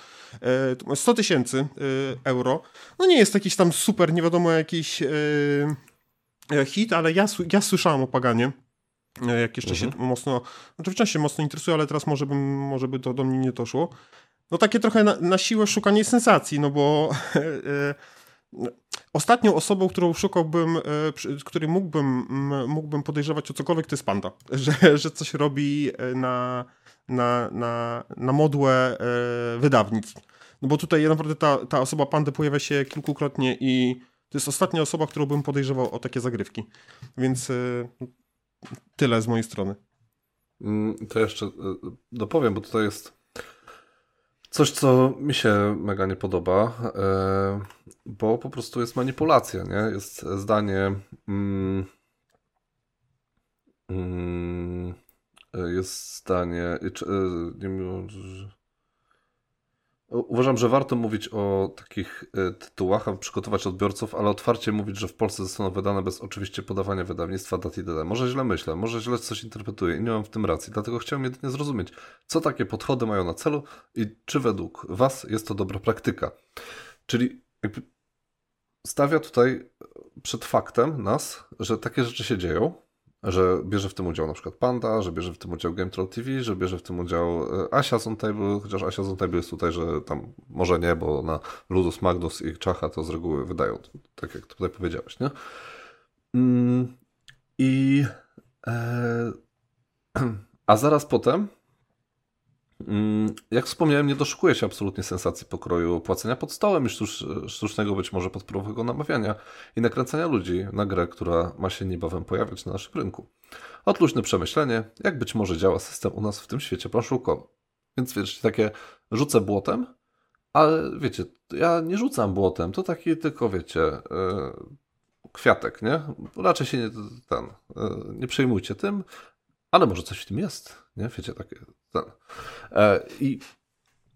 100 tysięcy euro. No nie jest jakiś tam super, nie wiadomo, jakiś hit, ale ja, ja słyszałem o Paganie. E, jak jeszcze mhm. się mocno, znaczy wcześniej mocno interesuje, ale teraz może, bym, może by to do mnie nie doszło. No takie trochę na, na siłę szukanie sensacji, no bo [laughs] e, e, ostatnią osobą, którą szukałbym, e, której mógłbym, mógłbym podejrzewać o cokolwiek, to jest Panda, [laughs] że, że coś robi e, na, na, na, na modłę wydawnictw. No bo tutaj naprawdę ta, ta osoba Pandy pojawia się kilkukrotnie i to jest ostatnia osoba, którą bym podejrzewał o takie zagrywki. Więc Tyle z mojej strony. Mm, to jeszcze dopowiem, bo to jest coś, co mi się mega nie podoba, e, bo po prostu jest manipulacja, nie? Jest zdanie. Mm, mm, jest zdanie. Nie, nie, Uważam, że warto mówić o takich e, tytułach, aby przygotować odbiorców, ale otwarcie mówić, że w Polsce zostaną wydane bez oczywiście podawania wydawnictwa dat itd. Może źle myślę, może źle coś interpretuję i nie mam w tym racji, dlatego chciałem jedynie zrozumieć, co takie podchody mają na celu i czy według Was jest to dobra praktyka. Czyli stawia tutaj przed faktem nas, że takie rzeczy się dzieją, że bierze w tym udział na przykład Panda, że bierze w tym udział Game Troll TV, że bierze w tym udział e, Asia z Table, chociaż Asia z Table jest tutaj, że tam może nie, bo na Ludus Magnus i Czacha to z reguły wydają, tak jak tutaj powiedziałeś, nie? Mm, I e, [clears throat] a zaraz potem jak wspomniałem, nie doszukuje się absolutnie sensacji pokroju płacenia pod stołem i sztucznego być może podpórowego namawiania i nakręcania ludzi na grę, która ma się niebawem pojawiać na naszym rynku. Odluźne przemyślenie, jak być może działa system u nas w tym świecie planszówkowym. Więc wiecie, takie rzucę błotem, ale wiecie, ja nie rzucam błotem, to taki tylko, wiecie, yy, kwiatek, nie? Raczej się nie, ten, yy, nie przejmujcie tym, ale może coś w tym jest, nie? Wiecie, takie, ten. E, I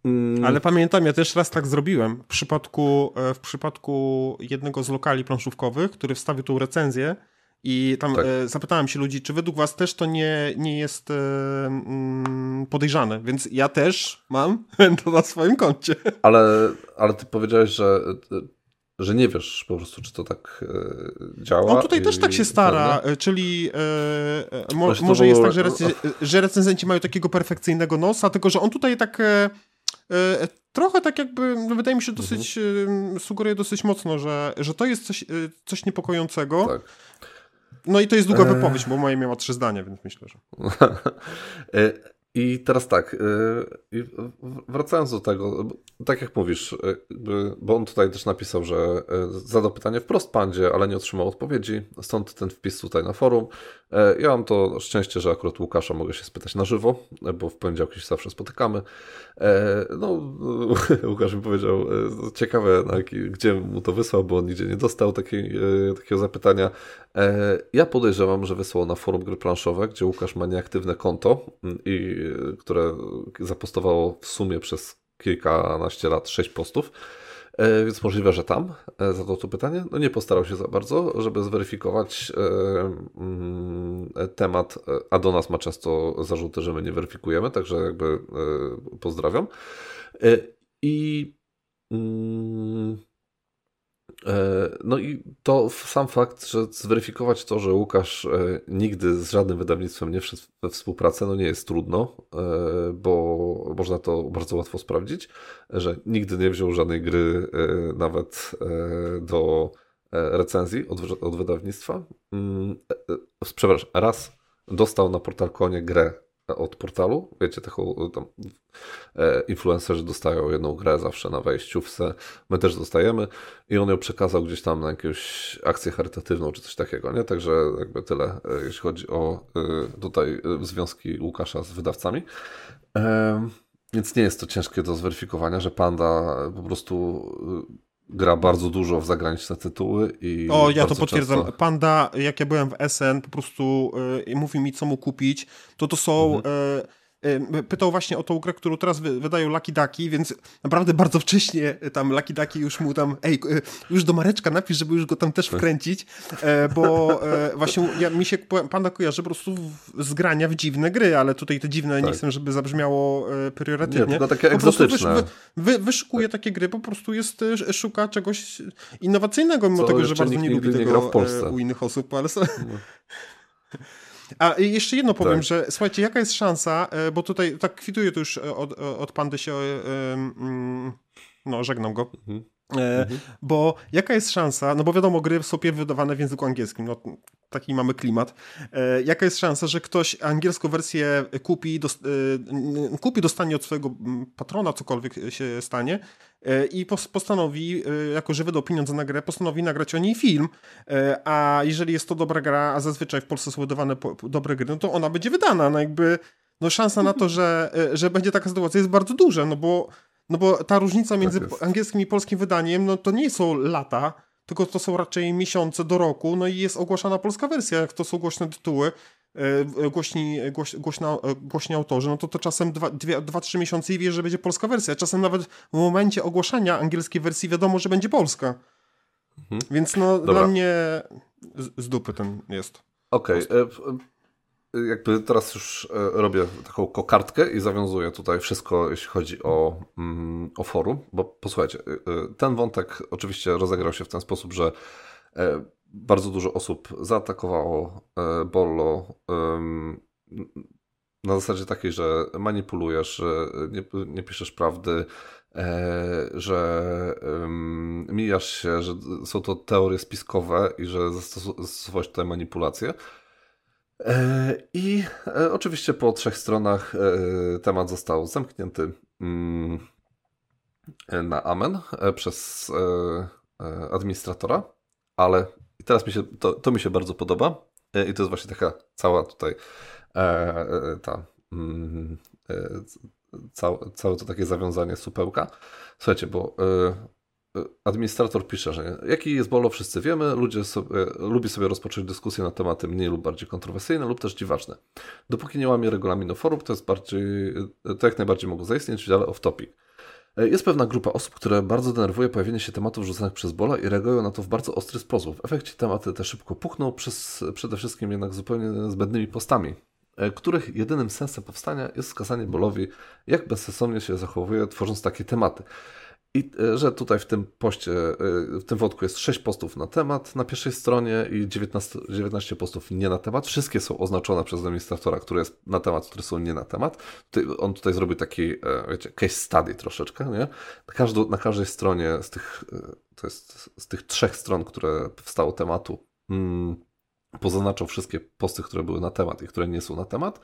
mm, ale pamiętam, ja też raz tak zrobiłem. W przypadku, e, w przypadku jednego z lokali planszówkowych, który wstawił tą recenzję, i tam tak. e, zapytałem się ludzi, czy według was też to nie, nie jest e, mm, podejrzane, więc ja też mam [laughs] to na swoim koncie. Ale, ale ty powiedziałeś, że, że nie wiesz po prostu, czy to tak e, działa. On tutaj i, też tak się stara, pewnie? czyli e, e, mo, może jest tak, że, że recenzenci mają takiego perfekcyjnego nosa, tylko że on tutaj tak... E, trochę tak jakby, no wydaje mi się dosyć, mhm. sugeruje dosyć mocno, że, że to jest coś, coś niepokojącego. Tak. No i to jest długa wypowiedź, bo moje miała trzy zdania, więc myślę, że. [laughs] E, I teraz tak, e, wracając do tego, tak jak mówisz, e, bo on tutaj też napisał, że zadał pytanie wprost Pandzie, ale nie otrzymał odpowiedzi, stąd ten wpis tutaj na forum. Ja mam to szczęście, że akurat Łukasza mogę się spytać na żywo, bo w poniedziałek się zawsze spotykamy. No, [laughs] Łukasz mi powiedział, ciekawe, gdzie mu to wysłał, bo on nigdzie nie dostał takiego zapytania. Ja podejrzewam, że wysłał na forum gry planszowe, gdzie Łukasz ma nieaktywne konto, mm, i, które zapostowało w sumie przez kilkanaście lat sześć postów. E, więc możliwe, że tam e, zadał to pytanie. No nie postarał się za bardzo, żeby zweryfikować e, mm, temat, a do nas ma często zarzuty, że my nie weryfikujemy, także jakby pozdrawiam. I mm, no i to sam fakt, że zweryfikować to, że Łukasz e, nigdy z żadnym wydawnictwem nie wszedł we współpracę, no nie jest trudno, e, bo można to bardzo łatwo sprawdzić, że nigdy nie wziął żadnej gry nawet do recenzji od, od wydawnictwa. Mm, przepraszam, raz dostał na portalkonie grę od portalu. Wiecie, taką tam e, influencerzy dostają jedną grę zawsze na wejściówce. My też dostajemy i on ją przekazał gdzieś tam na jakąś akcję charytatywną czy coś takiego, nie? Także jakby tyle, e, jeśli chodzi o e, tutaj związki Łukasza z wydawcami. Więc nie jest to ciężkie do zweryfikowania, że Panda po prostu gra bardzo dużo w zagraniczne tytuły i. O, ja to potwierdzam. Często... Panda, jak ja byłem w SN, po prostu yy, mówi mi, co mu kupić. To to są. Mhm. Yy, pytał właśnie o tą grę, którą teraz wydają Lucky Ducky, więc naprawdę bardzo wcześnie tam Lucky Ducky już mu tam, ej, y, już do Mareczka napisz, żeby już go tam też tak. wkręcić, e, bo e, właśnie ja, mi się Panda kojarzy po prostu z grania w dziwne gry, ale tutaj te dziwne, tak. nie chcę, żeby zabrzmiało e, priorytetnie. Nie, tylko takie egzotyczne. Wysz, wy, wyszukuje tak. takie gry, po prostu jest, szuka czegoś innowacyjnego, mimo Co tego, że bardzo nie lubi tego u innych osób, ale... No. [laughs] A jeszcze jedno powiem, tak. że słuchajcie, jaka jest szansa, e, bo tutaj tak kwituję to już e, od, e, od pandy się, no żegnam go. Mhm. Mhm. Bo jaka jest szansa, no bo wiadomo, gry są pierw wydawane w języku angielskim, no taki mamy klimat. E, jaka jest szansa, że ktoś angielską wersję kupi, dost, e, kupi, dostanie od swojego patrona, cokolwiek się stanie e, i postanowi, jako że wydał pieniądze na grę, postanowi nagrać o niej film, a jeżeli jest to dobra gra, a zazwyczaj w Polsce są wydawane dobre gry, no to ona będzie wydana, no jakby no szansa na to, że, że będzie taka sytuacja jest bardzo duża, no bo no bo ta różnica między tak angielskim i polskim wydaniem, no to nie są lata, tylko to są raczej miesiące do roku, no i jest ogłaszana polska wersja, jak to są głośne tytuły, e, głośni, głoś, głośna, e, głośni autorzy, no to to czasem 2-3 miesiące i wiesz, że będzie polska wersja. Czasem nawet w momencie ogłaszania angielskiej wersji wiadomo, że będzie polska. Mhm. Więc no Dobra. dla mnie z, z dupy ten jest. Okej. Okay jakby teraz już e, robię taką kokardkę i zawiązuję tutaj wszystko, jeśli chodzi o, mm, o forum, bo posłuchajcie, e, e, ten wątek oczywiście rozegrał się w ten sposób, że bardzo dużo osób zaatakowało Bollo na zasadzie takiej, że manipulujesz, że nie, nie piszesz prawdy, że mijasz się, że są to teorie spiskowe i że zastosowałeś tutaj manipulacje. I oczywiście po trzech stronach temat został zamknięty mm, na amen przez administratora, ale teraz mi się, to, to mi się bardzo podoba i to jest właśnie taka cała tutaj ta mm, całe, całe to takie zawiązanie supełka. Słuchajcie, bo administrator pisze, że jaki jest bolo, wszyscy wiemy, ludzie sobie, lubi sobie rozpocząć dyskusję na tematy mniej lub bardziej kontrowersyjne lub też dziwaczne. Dopóki nie łamie regulaminu forum, to jest bardziej, to jak najbardziej mogą zaistnieć dziale off-topic. Jest pewna grupa osób, które bardzo denerwuje pojawienie się tematów rzucanych przez Bola i reagują na to w bardzo ostry sposób. W efekcie tematy te szybko puchną, przez, przede wszystkim jednak zupełnie zbędnymi postami. E, których jedynym sensem powstania jest wskazanie Bolowi, jak bezsensownie się zachowuje, tworząc takie tematy. I e, że tutaj w tym poście, e, w tym wątku jest 6 postów na temat na pierwszej stronie i 19, 19 postów nie na temat. Wszystkie są oznaczone przez administratora, które jest na temat, które są nie na temat. On tutaj zrobił taki, wiecie, case study troszeczkę, nie? Na, każdą, na każdej stronie z tych, to jest z tych trzech stron, które powstało tematu, mm, pozaznaczał wszystkie posty, które były na temat i które nie są na temat.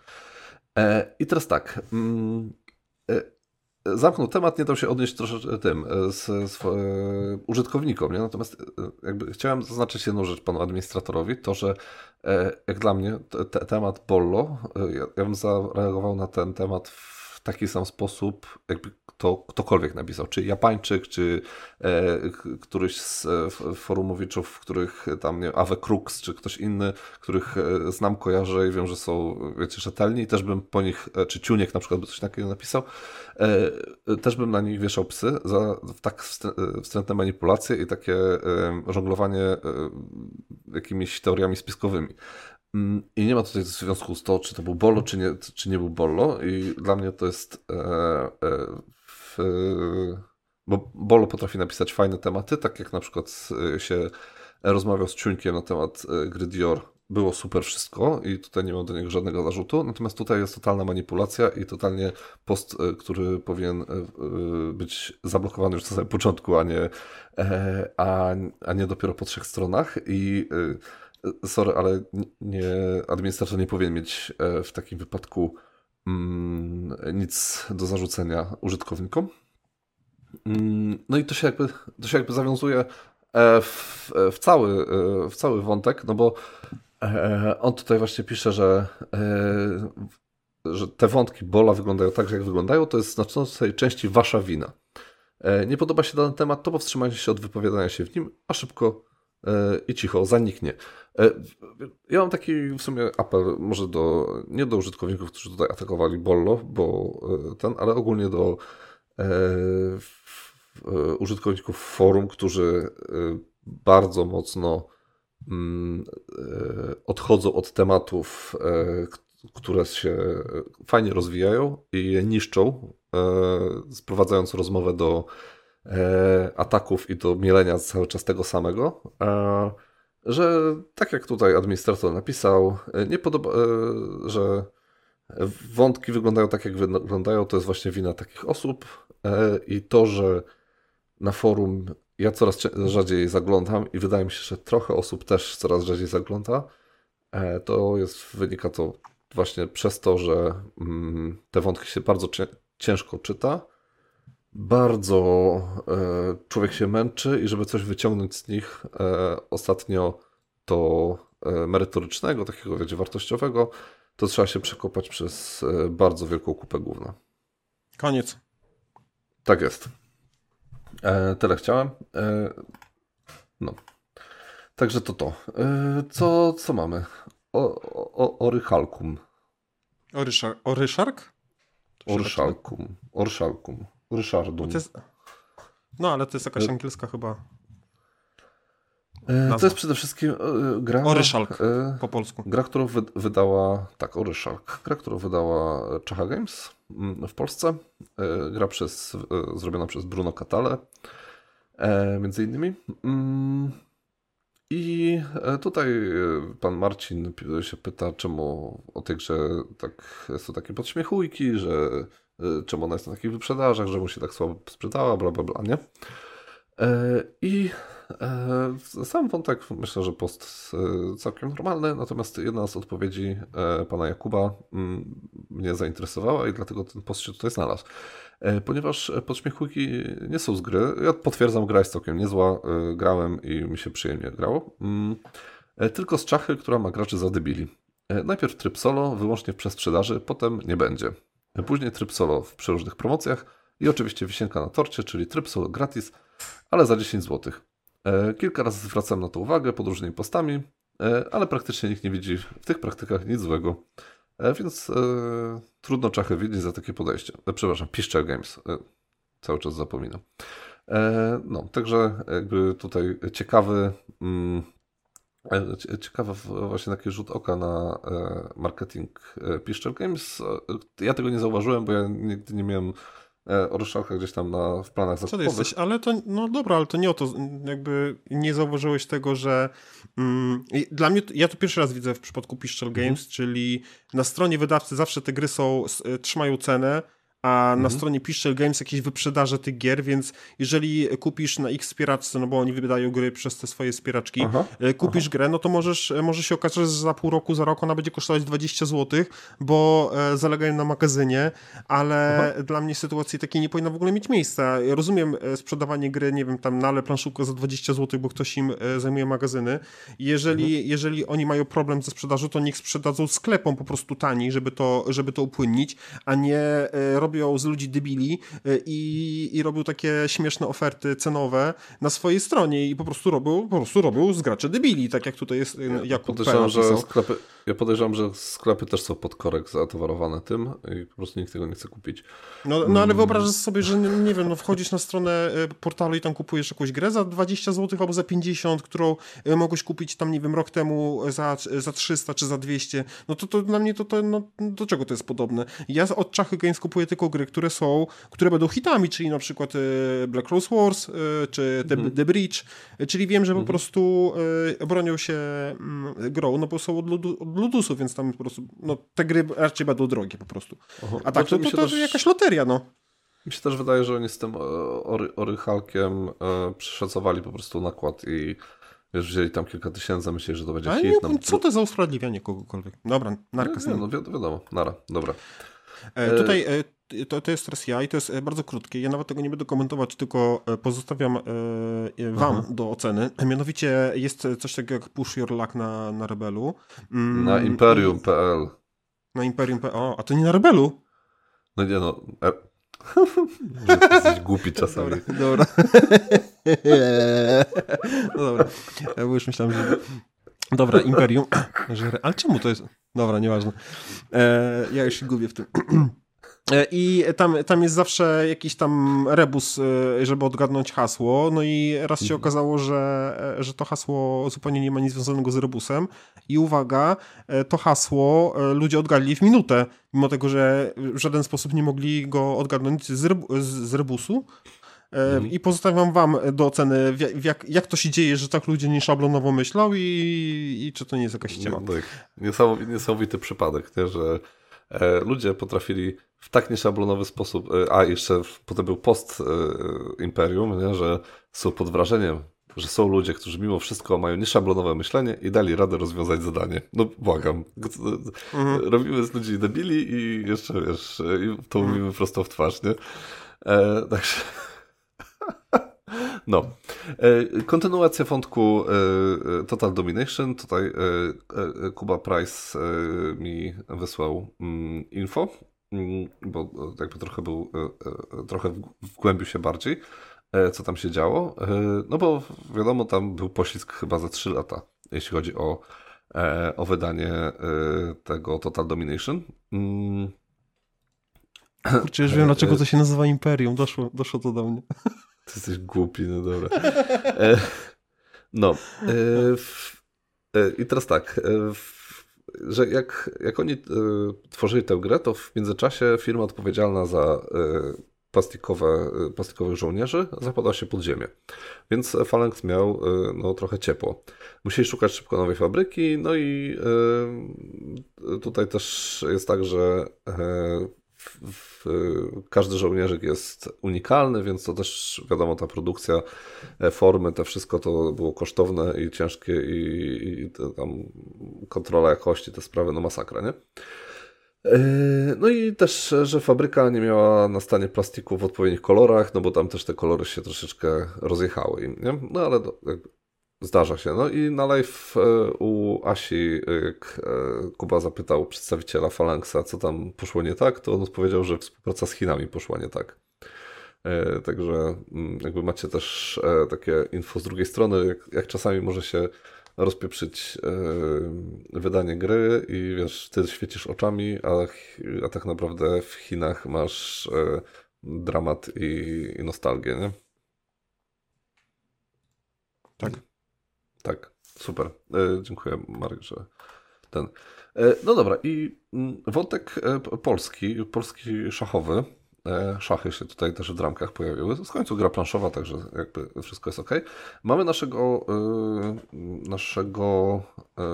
E, I teraz tak. Mm, e, zamknął temat, nie dał się odnieść troszeczkę tym e, z, z użytkownikom, nie? natomiast jakby chciałem zaznaczyć jedną rzecz panu administratorowi, to że jak dla mnie te, temat Bollo, ja, ja bym zareagował na ten temat w taki sam sposób, jakby kto, ktokolwiek napisał, czy Japańczyk, czy e, któryś z e, forumowiczów, których tam, nie Awe Crux, czy ktoś inny, których e, znam, kojarzę i wiem, że są, wiecie, rzetelni, też bym po nich, e, czy Ciuniek na przykład by coś takiego napisał, e, też bym na nich wieszał psy za tak wstrętne manipulacje i takie żonglowanie jakimiś teoriami spiskowymi. Mm, I nie ma tutaj związku z to, czy to był Bollo, czy nie, czy nie był Bollo. I dla mnie to jest e, e, bo Bolo potrafi napisać fajne tematy, tak jak na przykład e, się rozmawiał z Ciuńkiem na temat e, gry Dior. Było super wszystko i tutaj nie mam do niego żadnego zarzutu. Natomiast tutaj jest totalna manipulacja i totalnie post, e, który powinien być zablokowany już na samym początku, a nie, a, a nie dopiero po trzech stronach. I sorry, ale nie, administrator nie powinien mieć w takim wypadku Mm, nic do zarzucenia użytkownikom. Mm, no i to się jakby, to się jakby zawiązuje e, w, w, cały, e, w cały wątek, no bo e, on tutaj właśnie pisze, że, że te wątki Bola wyglądają tak, jak wyglądają, to jest w znaczącej części wasza wina. Nie podoba się dany temat, to powstrzymajcie się od wypowiadania się w nim, a szybko i cicho, zaniknie. E, ja mam taki w sumie apel, może do, nie do użytkowników, którzy tutaj atakowali Bollo, bo e, ten, ale ogólnie do e, użytkowników forum, którzy bardzo mocno mm, odchodzą od tematów, które się fajnie rozwijają i je niszczą, sprowadzając rozmowę do ataków i do mielenia cały czas tego samego że tak jak tutaj administrator napisał, e, nie podoba, e, że wątki wyglądają tak, jak wyglądają, to jest właśnie wina takich osób e, i to, że na forum ja coraz rzadziej zaglądam i wydaje mi się, że trochę osób też coraz rzadziej zagląda, to jest, wynika to właśnie przez to, że mm, te wątki się bardzo ciężko czyta, bardzo e, człowiek się męczy i żeby coś wyciągnąć z nich e, ostatnio to e, merytorycznego, takiego wiecie, wartościowego, to trzeba się przekopać przez bardzo wielką kupę główną. Koniec. Tak jest. tyle chciałem. no. Także to to. co, co mamy? O, o, orychalkum. Oryszar, oryszark? Orszalkum. Orszalkum. Ryszardum. Jest... No, ale to jest jakaś e- angielska chyba. E, to jest przede wszystkim e, gra. Oryszalk po polsku. Gra, którą wydała. Tak, Oryszalk. Gra, którą wydała Czacha Games mm, w Polsce. Gra przez, zrobiona przez Bruno Catale. Między innymi. Mm, I tutaj pan Marcin się pyta, czemu o tej grze tak, są takie podśmiechujki, że czemu ona jest na takich wyprzedażach, że mu się tak słabo sprzedała, bla, bla, bla, nie? I sam wątek myślę, że post całkiem normalny, natomiast jedna z odpowiedzi pana Jakuba mm, mnie zainteresowała i dlatego ten post się tutaj znalazł. Ponieważ podśmiechujki nie są z gry, ja potwierdzam, gra jest całkiem niezła, grałem i mi się przyjemnie grało, mm, tylko z czachy, która ma graczy za debili. Najpierw tryb solo, wyłącznie w przesprzedaży, potem nie będzie. Później tryb solo w przeróżnych promocjach i oczywiście wisienka na torcie, czyli tryb solo gratis, ale za 10 zł. E, kilka razy zwracam na to uwagę pod różnymi postami, e, ale praktycznie nikt nie widzi w tych praktykach nic złego. E, więc trudno czachy widzieć za takie podejście. Przepraszam, Piszczel Games. Cały czas zapominam. no, także jakby tutaj ciekawy, mm, ciekawy właśnie taki rzut oka na marketing Piszczel Games. Ja tego nie zauważyłem, bo ja nigdy nie miałem E, Orszaka gdzieś tam na, w planach zakupowych. Co ty jesteś? Ale to, no dobra, ale to nie o to, jakby nie zauważyłeś tego, że mm, dla mnie, ja to pierwszy raz widzę w przypadku Pistol Games, mhm. czyli na stronie wydawcy zawsze te gry są, trzymają cenę, a mhm. na stronie Pixel Games jakieś wyprzedaże tych gier, więc jeżeli kupisz na X wspieraczce, no bo oni wydają gry przez te swoje wspieraczki, aha, e, kupisz aha. grę, no to możesz, e, może się okazać, że za pół roku, za rok ona będzie kosztować 20 zł, bo e, zalegają na magazynie, ale aha. dla mnie sytuacji takiej nie powinna w ogóle mieć miejsca. Ja rozumiem sprzedawanie gry, nie wiem, tam na ale planszówkę za 20 zł, bo ktoś im zajmuje magazyny. Jeżeli, mhm. jeżeli oni mają problem ze sprzedażą, to niech sprzedadzą sklepom po prostu taniej, żeby to, żeby to upłynnić, a nie robią robią z ludzi debili e, i, i robił takie śmieszne oferty cenowe na swojej stronie i po prostu robił, po prostu robił z graczy debili, tak jak tutaj jest e, Jakub podejrzewam, że sklepy, Ja podejrzewam, że sklepy też są pod korek zatowarowane tym i po prostu nikt tego nie chce kupić. No, no ale wyobrażasz sobie, że nie, nie wiem, no wchodzisz na stronę e, portalu i tam kupujesz jakąś grę za 20 zł albo za 50, którą mogłeś kupić tam, nie wiem, rok temu za, za 300 czy za 200, no to, to dla mnie to, to no, do czego to jest podobne? Ja od Czachy Games kupuję tylko gry, które są, które będą hitami, czyli na przykład e, Black Rose Wars, e, czy The, mm. The Bridge, e, czyli wiem, że mm. po mhm. prostu bronią się mm, grą, no bo są od, ludu, od Ludusu, więc tam po prostu, no te gry raczej będą drogie po prostu. Aha. A tak, znaczy, to, to, to też... jakaś loteria, no. Mi się też wydaje, że oni z tym ory, orychalkiem przeszacowali po prostu nakład i wiesz, wzięli tam kilka tysięcy, myśleli, że to będzie Ale hit. Nie, no, co to za usprawiedliwianie kogokolwiek? Dobra, narka nie, nie, no wiadomo, nara, dobra. E, tutaj e, to, to jest teraz ja i to jest e, bardzo krótkie. Ja nawet tego nie będę komentować, tylko e, pozostawiam e, wam Aha. do oceny. Mianowicie jest coś takiego jak Push Your Luck na, na Rebelu. Mm, na imperium.pl Na imperium.pl. A to nie na Rebelu? No nie no. E... [laughs] Jesteś głupi czasami. Dobra. dobra. no dobra. Ja już myślałem, że... Dobra, Imperium. Ale czemu to jest... Dobra, nieważne. E, ja już się gubię w tym. E, I tam, tam jest zawsze jakiś tam rebus, e, żeby odgadnąć hasło. No i raz się mhm. okazało, że, e, że to hasło zupełnie nie ma nic związanego z rebusem. I uwaga, to hasło ludzie odgadli w minutę, mimo tego, że w żaden sposób nie mogli go odgadnąć z, rebu, z rebusu. Mhm. I pozostawiam wam do oceny, jak, jak to się dzieje, że tak ludzie nieszablonowo myślą i, i czy to nie jest jakaś ściema. No, tak. Niesamowity, niesamowity przypadek, nie? że ludzie potrafili w tak nieszablonowy sposób, e, a jeszcze potem był post e, Imperium, nie? że są pod wrażeniem, że są ludzie, którzy mimo wszystko mają nieszablonowe myślenie i dali radę rozwiązać zadanie. No błagam. Mhm. Robimy z ludzi debili i jeszcze, wiesz, i to mhm. mówimy prosto w twarz, nie? E, także... No. E, kontynuacja wątku e, Total Domination. Tutaj e, Kuba Price mi wysłał mm, info, mm, bo jakby trochę był, trochę wgłębił się bardziej, co tam się działo. No bo wiadomo, tam był poślizg chyba za 3 lata, jeśli chodzi o, o wydanie tego Total Domination. Mm. Kurczę, już wiem, dlaczego to się nazywa Imperium. Doszło, doszło to do mnie. Ty jesteś głupi, no dobra. [laughs] E, no. E, w, e, I teraz tak. E, w, że jak, jak oni e, tworzyli tę grę, to w międzyczasie firma odpowiedzialna za e, plastikowe, plastikowych żołnierzy zapadła się pod ziemię. Więc Phalanx miał no, trochę ciepło. Musieli szukać szybko nowej fabryki, no i tutaj też jest tak, że w, każdy żołnierzyk jest unikalny, więc to też wiadomo, ta produkcja formy, to wszystko to było kosztowne i ciężkie i, i tam kontrola jakości, te sprawy, no masakra, nie? No i też, że fabryka nie miała na stanie plastiku w odpowiednich kolorach, no bo tam też te kolory się troszeczkę rozjechały. Nie? No ale Zdarza się. No i na live e, u Asi, jak e, Kuba zapytał przedstawiciela Phalanxa, co tam poszło nie tak, to on odpowiedział, że współpraca z Chinami poszła nie tak. E, także mm, jakby macie też takie info z drugiej strony, jak, jak czasami może się rozpieprzyć wydanie gry i wiesz, ty świecisz oczami, a, a tak naprawdę w Chinach masz dramat i, i nostalgię, nie? Tak. Tak, super. E, dziękuję Marek, że ten. E, no dobra, i mm, wątek e, polski, polski szachowy. Szachy się tutaj też w dramkach pojawiły. Z końcu gra planszowa, także jakby wszystko jest ok. Mamy naszego, naszego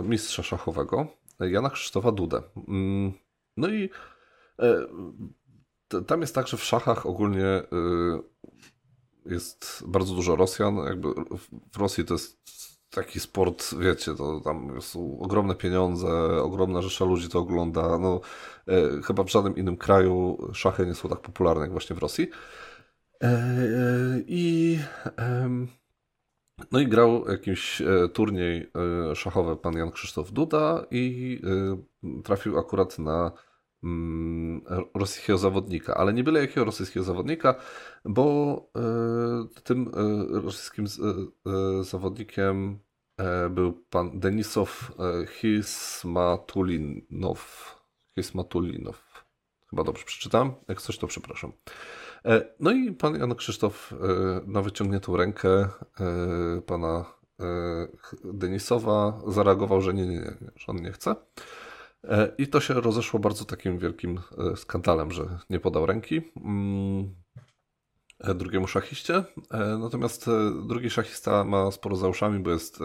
mistrza szachowego, Jana Krzysztofa Dudę. Mm, no i tam jest tak, że w szachach ogólnie jest bardzo dużo Rosjan. Jakby w Rosji to jest taki sport, wiecie, to tam są ogromne pieniądze, ogromna rzesza ludzi to ogląda. No, e, chyba w żadnym innym kraju szachy nie są tak popularne jak właśnie w Rosji. E, e, I no i grał jakiś e, turniej szachowy pan Jan Krzysztof Duda i trafił akurat na rosyjskiego zawodnika, ale nie byle jakiego rosyjskiego zawodnika, bo e, tym e, rosyjskim e, zawodnikiem był pan Denisow Hismatulinow. Hismatulinow. Chyba dobrze przeczytam. Jak coś, to przepraszam. No i pan Jan Krzysztof na wyciągniętą rękę pana Denisowa zareagował, że nie, nie, nie, że on nie chce. E, I to się rozeszło bardzo takim wielkim e, skandalem, że nie podał ręki. Mm, e, drugiemu szachiście. Natomiast drugi szachista ma sporo za uszami, bo jest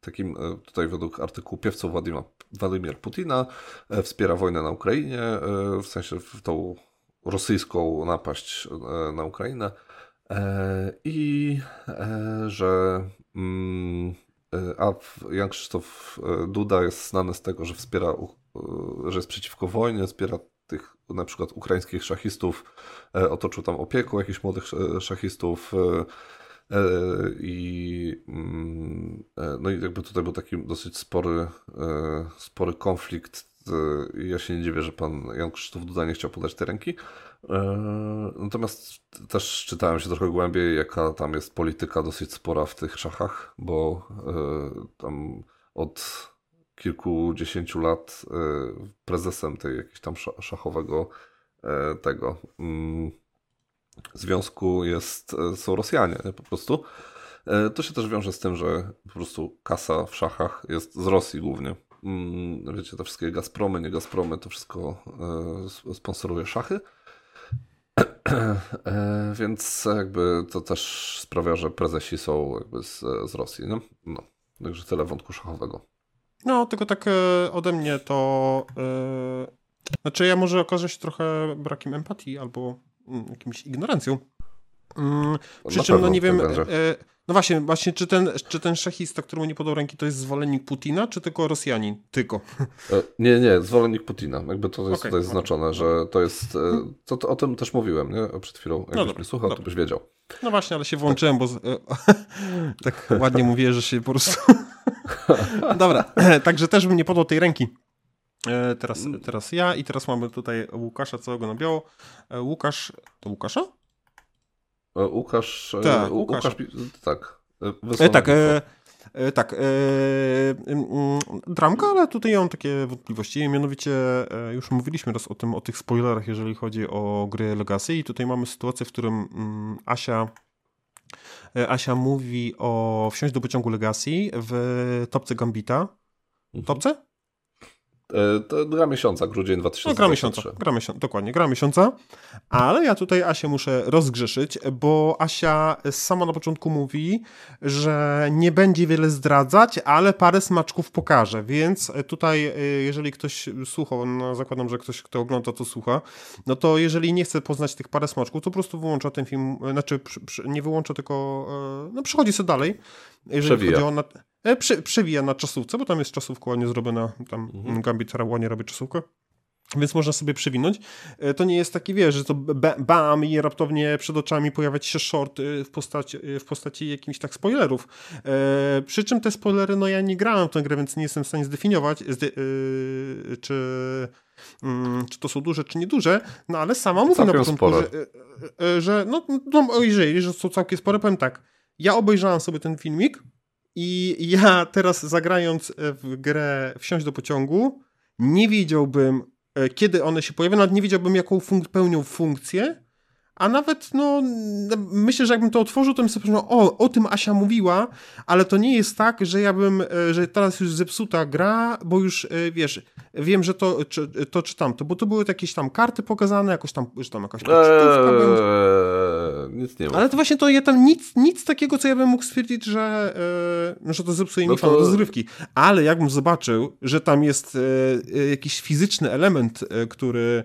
takim, tutaj według artykułu piewcą Władimir, Putina, wspiera wojnę na Ukrainie, w sensie w tą rosyjską napaść na Ukrainę. I że mm, a Jan Krzysztof Duda jest znany z tego, że wspiera że jest przeciwko wojnie, wspiera tych na przykład ukraińskich szachistów, e, otoczył tam opieką jakichś młodych e, szachistów i mm, no i jakby tutaj był taki dosyć spory, spory konflikt. Ja się nie dziwię, że pan Jan Krzysztof Duda nie chciał podać te ręki. Natomiast też czytałem się trochę głębiej, jaka tam jest polityka dosyć spora w tych szachach, bo tam od kilkudziesięciu lat e, prezesem tej jakiegoś tam szachowego e, tego mm, związku jest, e, są Rosjanie po prostu. To się też wiąże z tym, że po prostu kasa w szachach jest z Rosji głównie. Mm, wiecie, te wszystkie Gazpromy, nie Gazpromy, to wszystko sponsoruje szachy. Więc jakby to też sprawia, że prezesi są jakby z, z Rosji. No? no. Także tyle wątku szachowego. No, tylko tak e, ode mnie to. E, znaczy, ja może okaże się trochę brakiem empatii albo mm, jakimś ignorancją. Mm, przy czym, no nie wiem. E, no właśnie, właśnie, czy ten, czy ten szachista, któremu nie podał ręki, to jest zwolennik Putina, czy tylko Rosjanin? Tylko. Nie, nie, zwolennik Putina. Jakby to jest okay, tutaj zaznaczone, okay. że to jest. To, to, o tym też mówiłem, nie? Przed chwilą. Jakbyś no dobra, mnie słuchał, dobra. to byś wiedział. No właśnie, ale się włączyłem, bo [laughs] tak ładnie [laughs] mówię, że się po prostu. [laughs] Dobra, [clears throat] także też bym nie podał tej ręki. E, teraz, teraz ja i teraz mamy tutaj Łukasza całego na biało. E, Łukasz, to Łukasza? E, Łukasz, tak, Łukasz, Łukasz tak. E, tak, e, e, tak. E, dramka, ale tutaj mam takie wątpliwości. Mianowicie już mówiliśmy raz o tym, o tych spoilerach, jeżeli chodzi o gry Legacy i tutaj mamy sytuację, w którym mm, Asia E, Asia mówi o wsiąść do pociągu Legacy w topce Gambita. Mhm. Topce? E, to gra miesiąca, grudzień 2023. No, gra miesiąca, gra miesiąca, dokładnie, gra miesiąca. Ale ja tutaj Asię muszę rozgrzeszyć, bo Asia sama na początku mówi, że nie będzie wiele zdradzać, ale parę smaczków pokaże, więc tutaj, e, jeżeli ktoś słuchał, no zakładam, że ktoś, kto ogląda, to słucha, no to jeżeli nie chce poznać tych parę smaczków, to po prostu wyłącza ten film, znaczy nie wyłącza, tylko no przechodzi sobie dalej. Jeżeli Przewija. chodzi o... E, prze, przewija na czasówce, bo tam jest czasówka ładnie zrobiona, tam mhm. Gambit ładnie robi czasówkę. Więc można sobie przewinąć. E, to nie jest taki, wiesz, że to bam i raptownie przed oczami pojawiać się short y, w postaci, y, w postaci jakichś tak spoilerów. E, przy czym te spoilery, no ja nie grałem w tę grę, więc nie jestem w stanie zdefiniować, zde, y, czy, mm, czy to są duże, czy nieduże, no ale sama mówi na początku, że, y, że no, no jeżeli, że są całkiem spore, powiem tak, ja obejrzałem sobie ten filmik, i ja teraz zagrając w grę Wsiąść do pociągu, nie wiedziałbym, e, kiedy one się pojawią, nawet nie wiedziałbym, jaką funk pełnią funkcję, a nawet, no, myślę, że jakbym to otworzył, to bym sobie pomyślał, o, o tym Asia mówiła, ale to nie jest tak, że ja bym, e, że teraz już zepsuta gra, bo już, e, wiesz, wiem, że to, czy, to czytam to, bo to były jakieś tam karty pokazane, jakoś tam, że tam jakaś eee, nic nie ma. Ale to właśnie to, ja tam nic, nic takiego, co ja bym mógł stwierdzić, że, e, że to zepsuje no mi to... rozrywki. Ale jakbym zobaczył, że tam jest e, e, jakiś fizyczny element, e, który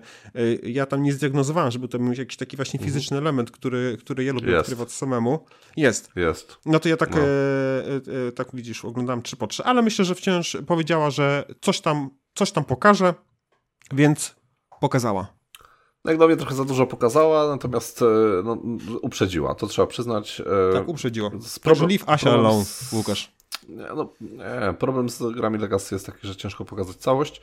ja tam nie zdiagnozowałem, żeby to był jakiś taki właśnie Mhm. fizyczny element, który, który ja lubię jest. odkrywać samemu. Jest. Jest. No to ja tak, no. e, e, tak widzisz, oglądam 3 po 3, ale myślę, że wciąż powiedziała, że coś tam, coś tam pokaże, więc pokazała. Jak dla mnie trochę za dużo pokazała, natomiast e, no, uprzedziła, to trzeba przyznać. E, tak, uprzedziła. Proszę leave Asia alone, Łukasz. Nie, no, nie, problem z grami Legacy jest taki, że ciężko pokazać całość.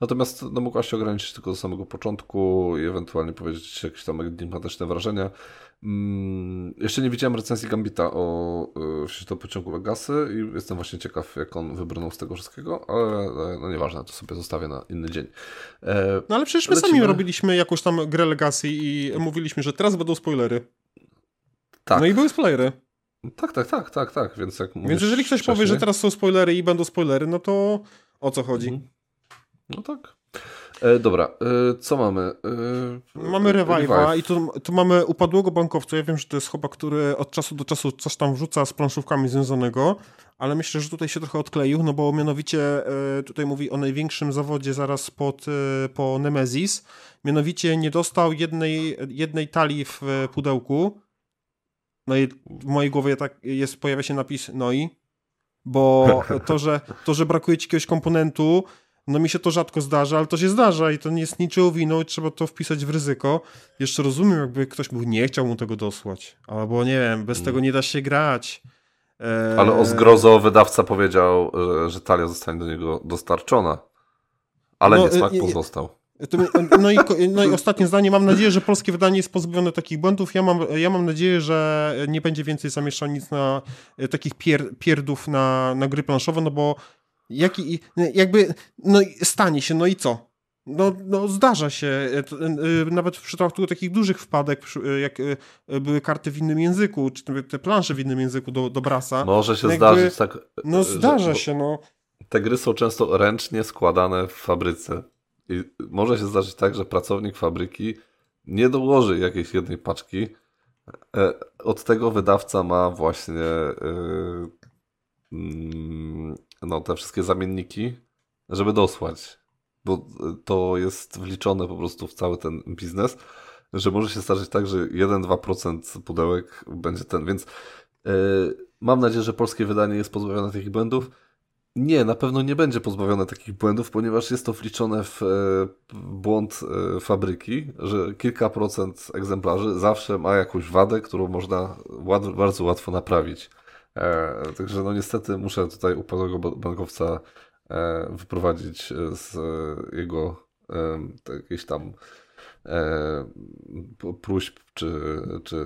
Natomiast no, mogła się ograniczyć tylko do samego początku i ewentualnie powiedzieć jakieś tam enigmatyczne wrażenia. Hmm, jeszcze nie widziałem recenzji Gambita o y, pociągu Legacy i jestem właśnie ciekaw, jak on wybrnął z tego wszystkiego, ale no nieważne, to sobie zostawię na inny dzień. E, no ale przecież my lecimy... sami robiliśmy jakąś tam grę Legacy i mówiliśmy, że teraz będą spoilery. Tak. No i były spoilery. Tak, tak, tak, tak, tak, więc jak Więc jeżeli ktoś wcześniej... powie, że teraz są spoilery i będą spoilery, no to o co chodzi? Mhm. No tak. E, dobra, e, co mamy? E, mamy Revive'a i tu, tu mamy upadłego bankowca. Ja wiem, że to jest chyba, który od czasu do czasu coś tam wrzuca z planszówkami związanego, ale myślę, że tutaj się trochę odkleił, no bo mianowicie e, tutaj mówi o największym zawodzie zaraz pod, e, po Nemesis. Mianowicie nie dostał jednej, jednej talii w pudełku. No i w mojej głowie tak jest, pojawia się napis no i, bo [laughs] to, że, to, że brakuje ci jakiegoś komponentu, no mi się to rzadko zdarza, ale to się zdarza i to nie jest niczym winą i trzeba to wpisać w ryzyko. Jeszcze rozumiem, jakby ktoś był nie chciał mu tego dosłać. Albo nie wiem, bez mm. tego nie da się grać. Eee... Ale o zgrozo wydawca powiedział, że talia zostanie do niego dostarczona. Ale no, nie smak pozostał. No i, no i [laughs] ostatnie zdanie. Mam nadzieję, że polskie wydanie jest pozbawione takich błędów. Ja mam, ja mam nadzieję, że nie będzie więcej zamieszanic na e, takich pier, pierdów na, na gry planszowe, no bo Jaki, jakby, no stanie się, no i co? No, no zdarza się, e, e, nawet w przypadku takich dużych wpadek, e, jak były karty w innym języku, czy te plansze w innym języku do, do Brasa. Może się jakby, zdarzyć tak. No zdarza się, no. Te gry są często ręcznie składane w fabryce. I może się zdarzyć tak, że pracownik fabryki nie dołoży jakiejś jednej paczki. Od tego wydawca ma właśnie mm, no, te wszystkie zamienniki, żeby dosłać. Bo to jest wliczone po prostu w cały ten biznes, że może się zdarzyć tak, że 1-2% pudełek będzie ten, więc yy, mam nadzieję, że polskie wydanie jest pozbawione takich błędów. Nie, na pewno nie będzie pozbawione takich błędów, ponieważ jest to wliczone w e, błąd e, fabryki, że kilka procent egzemplarzy zawsze ma jakąś wadę, którą można bardzo łatwo naprawić. E, także no niestety muszę tutaj upadłego bankowca e, wyprowadzić z jego e, jakichś tam próśb czy, czy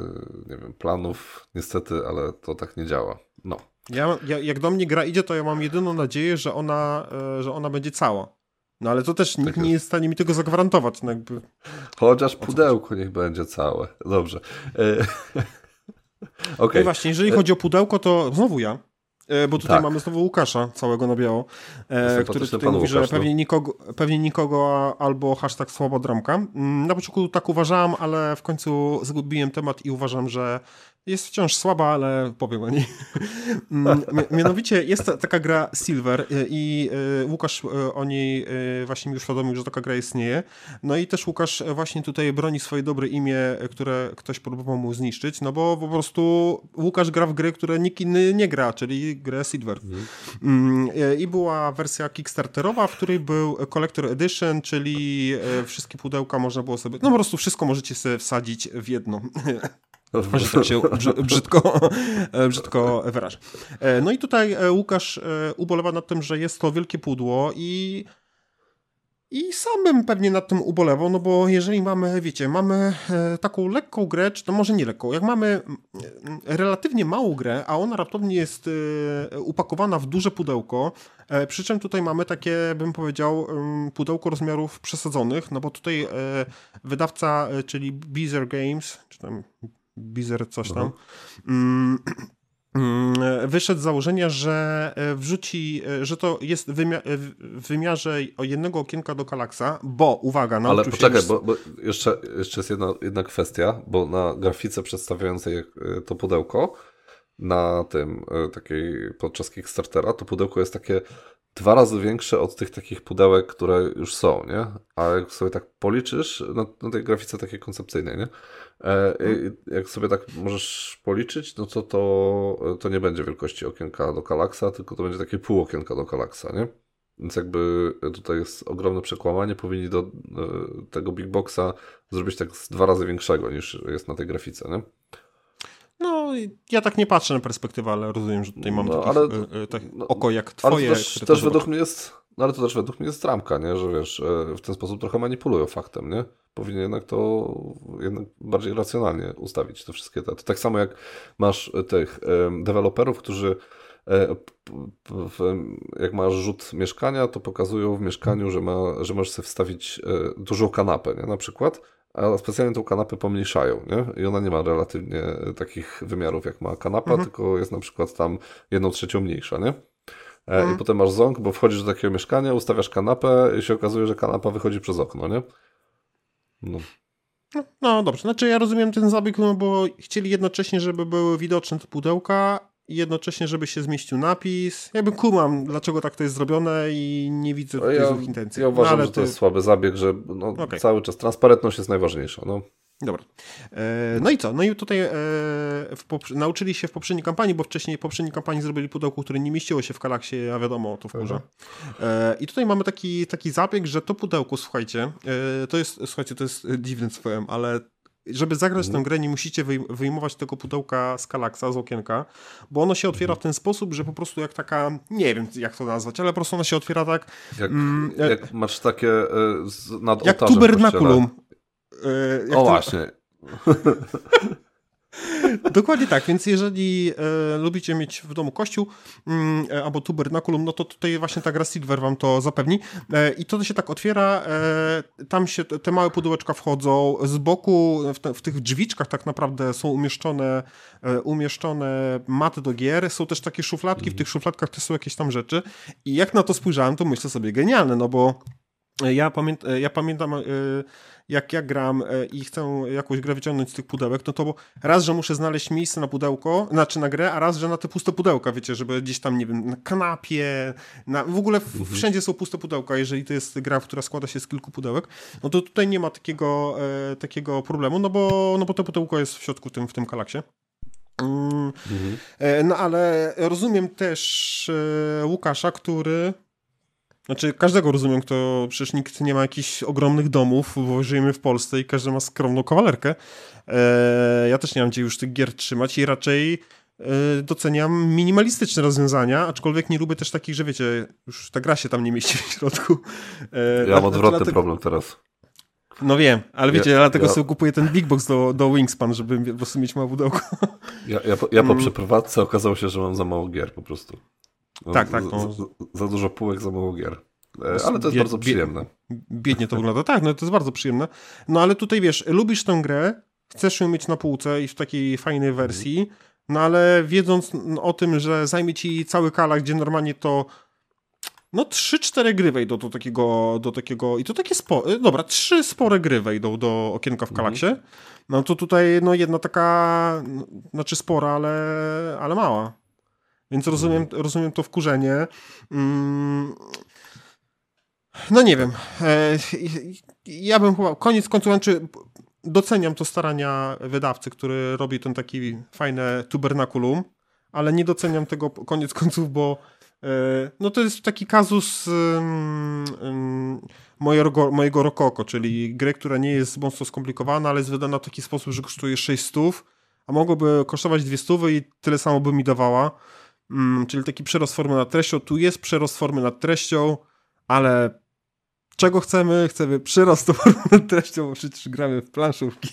nie wiem, planów. Niestety, ale to tak nie działa. No. Ja, ja, jak do mnie gra idzie, to ja mam jedyną nadzieję, że ona, że ona będzie cała. No ale to też nikt tak nie jest w stanie mi tego zagwarantować. No jakby... Chociaż pudełko niech będzie całe. Dobrze. [laughs] Okay. No i właśnie, jeżeli chodzi o pudełko, to znowu ja. E, bo tutaj tak. mamy znowu Łukasza, całego na biało, e, który tutaj mówi, Łukasz, że pewnie, no. nikogo, pewnie nikogo albo hashtag słaba dramka. Mm, na początku tak uważałem, ale w końcu zgubiłem temat i uważam, że jest wciąż słaba, ale powiem o niej. [laughs] Mm, [laughs] mianowicie jest taka gra Silver e, i e, Łukasz o niej właśnie mi uświadomił, że taka gra istnieje. No i też Łukasz właśnie tutaj broni swoje dobre imię, które ktoś próbował mu zniszczyć, no bo po prostu Łukasz gra w gry, które nikt inny nie gra, czyli grę Silver. Mhm. I była wersja Kickstarterowa, w której był Collector Edition, czyli wszystkie pudełka można było sobie, no po prostu wszystko możecie sobie wsadzić w jedno. [laughs] [laughs] Że tak się brzydko, e, brzydko wyrażę. No i tutaj Łukasz ubolewa nad tym, że jest to wielkie pudło i i sam bym pewnie nad tym ubolewał, no bo jeżeli mamy, wiecie, mamy e, taką lekką grę, czy to może nie lekką, jak mamy relatywnie małą grę, a ona raptownie jest e, upakowana w duże pudełko, e, przy czym tutaj mamy takie, bym powiedział, pudełko rozmiarów przesadzonych, no bo tutaj wydawca, czyli Beezer Games, czy tam Beezer coś tam, mhm. Mm, wyszedł z założenia, że e, wrzuci, e, że to jest w wymiarze jednego okienka do Kalaksa, bo uwaga, na Ale poczekaj, bo, bo, jeszcze, jeszcze jest jedna, jedna kwestia, bo na grafice przedstawiającej e, to pudełko na tym takiej podczas Kickstartera, to pudełko jest takie dwa razy większe od tych takich pudełek, które już są, nie? A jak sobie tak policzysz, na, na tej grafice takiej koncepcyjnej, nie? E, jak sobie tak możesz policzyć, no to, to to nie będzie wielkości okienka do Kalaksa, tylko to będzie takie pół okienka do Kalaksa, nie? Więc jakby tutaj jest ogromne przekłamanie, powinni do e, tego Big Boxa zrobić tak z dwa razy większego niż jest na tej grafice, nie? No, ja tak nie patrzę na perspektywę, ale rozumiem, że tutaj mam no, ale, e, tak oko jak twoje. Ale też, też według mnie jest, no ale to też według mnie jest ramka, nie? Że wiesz, w ten sposób trochę manipulują faktem, nie? powinien jednak to jednak bardziej racjonalnie ustawić te wszystkie te. To tak samo jak masz tych deweloperów, którzy e, jak masz rzut mieszkania, to pokazują w mieszkaniu, że, ma, że możesz sobie wstawić e, dużą kanapę, nie? na przykład, a specjalnie tą kanapę pomniejszają, nie? I ona nie ma relatywnie takich wymiarów, jak ma kanapa, mhm. tylko jest na przykład tam jedną trzecią mniejsza, nie? E, mhm. I potem masz ząg, bo wchodzisz do takiego mieszkania, ustawiasz kanapę i się okazuje, że kanapa wychodzi przez okno, nie? No. No, no dobrze, znaczy ja rozumiem ten zabieg, no bo chcieli jednocześnie, żeby były widoczne te pudełka i jednocześnie, żeby się zmieścił napis. Jakby kumam, dlaczego tak to jest zrobione i nie widzę tutaj ja, złych intencji. Ja uważam, no, że to ty... jest słaby zabieg, że no, okay. cały czas transparentność jest najważniejsza. No. Dobra. E, no i co? No i tutaj e, nauczyli się w poprzedniej kampanii, bo wcześniej w poprzedniej kampanii zrobili pudełko, które nie mieściło się w kalaksie, a wiadomo, to wkurza. E, I tutaj mamy taki, taki zabieg, że to pudełko, słuchajcie, e, to jest, słuchajcie, to jest dziwny swojem, ale żeby zagrać mhm. tę grę, nie musicie wyjmować tego pudełka z kalaksa, z okienka, bo ono się otwiera w ten sposób, że po prostu jak taka, nie wiem jak to nazwać, ale po prostu ono się otwiera tak... Jak, mm, jak masz takie e, nad Jak tubernakulum. E, o właśnie. [laughs] Dokładnie tak, więc jeżeli e, lubicie mieć w domu kościół mm, e, albo tubernakulum, no to tutaj właśnie ta gra Silver wam to zapewni. E, I to się tak otwiera, e, tam się te małe pudełeczka wchodzą, z boku w, te, w tych drzwiczkach tak naprawdę są umieszczone, e, umieszczone maty do gier, są też takie szufladki, w tych szufladkach też są jakieś tam rzeczy i jak na to spojrzałem, to myślę sobie genialne, no bo ja, pamięt, ja pamiętam, e, jak ja gram e, i chcę jakąś grę wyciągnąć z tych pudełek, no to raz, że muszę znaleźć miejsce na pudełko, znaczy na grę, a raz, że na te puste pudełka, wiecie, żeby gdzieś tam, nie wiem, na kanapie, na, w ogóle w, mhm. wszędzie są puste pudełka, jeżeli to jest gra, która składa się z kilku pudełek, no to tutaj nie ma takiego, e, takiego problemu, no bo, no bo to pudełko jest w środku tym, w tym kalaksie. Mm, mhm. E, no ale rozumiem też e, Łukasza, który znaczy, każdego rozumiem, kto przecież nikt nie ma jakichś ogromnych domów, bo żyjemy w Polsce i każdy ma skromną kawalerkę. Eee, ja też nie mam gdzie już tych gier trzymać i raczej e, doceniam minimalistyczne rozwiązania, aczkolwiek nie lubię też takich, że wiecie, już ta gra się tam nie mieści w środku. Eee, ja mam odwrotny dlatego... problem teraz. No wiem, ale wiecie, ja, dlatego ja... sobie kupuję ten Big Box do, do Wingspan, żeby po prostu mieć małe pudełko. Ja, ja, ja po mm. przeprowadzce okazało się, że mam za mało gier po prostu. Tak, tak. No. Za, za, dużo półek, za mało gier. E, ale to jest bardzo przyjemne. Biednie to wygląda. Tak, no to jest bardzo przyjemne. No ale tutaj wiesz, lubisz tę grę, chcesz ją mieć na półce i w takiej fajnej wersji, no ale wiedząc o tym, że zajmie ci cały kala, gdzie normalnie to no 3-4 gry wejdą do takiego, do takiego i to takie spore, dobra, trzy spore gry wejdą do okienka w mhm. Kalaksie, no to tutaj no jedna taka, no, znaczy spora, ale, ale mała. Więc rozumiem, rozumiem to wkurzenie. Mm. No nie wiem. E, ja bym chyba, koniec końców, znaczy doceniam to starania wydawcy, który robi ten taki fajne tubernakulum, ale nie doceniam tego koniec końców, bo E, no to jest taki kazus mojego, mojego Rokoko, czyli gry, która nie jest mocno skomplikowana, ale jest wydana w taki sposób, że kosztuje 600, a mogłoby kosztować 200 i tyle samo by mi dawała. Mm, czyli taki przerost formy nad treścią. Tu jest przerost formy nad treścią, ale czego chcemy? Chcemy przyrost [laughs] formy nad treścią, bo przecież gramy w planszówki.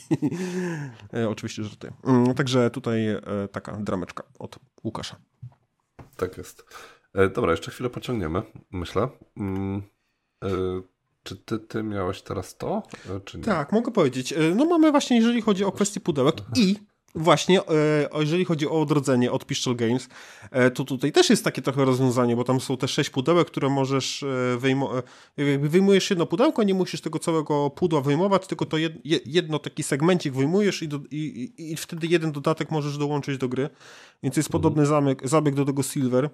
[laughs] e, oczywiście, że ty. Mm, także tutaj e, taka drameczka od Łukasza. Tak jest. E, dobra, jeszcze chwilę pociągniemy, myślę. Mm, czy ty, ty miałeś teraz to, czy nie? Tak, mogę powiedzieć. No mamy właśnie, jeżeli chodzi o kwestię pudełek i Właśnie, jeżeli chodzi o odrodzenie od Pistol Games, to tutaj też jest takie trochę rozwiązanie, bo tam są te sześć pudełek, które możesz wyjmować. Jakby wyjmujesz jedno pudełko, nie musisz tego całego pudła wyjmować, tylko to jedno taki segmencik wyjmujesz i, do, i, i, wtedy jeden dodatek możesz dołączyć do gry. Więc jest mhm. podobny zamek, zabieg do tego Silver.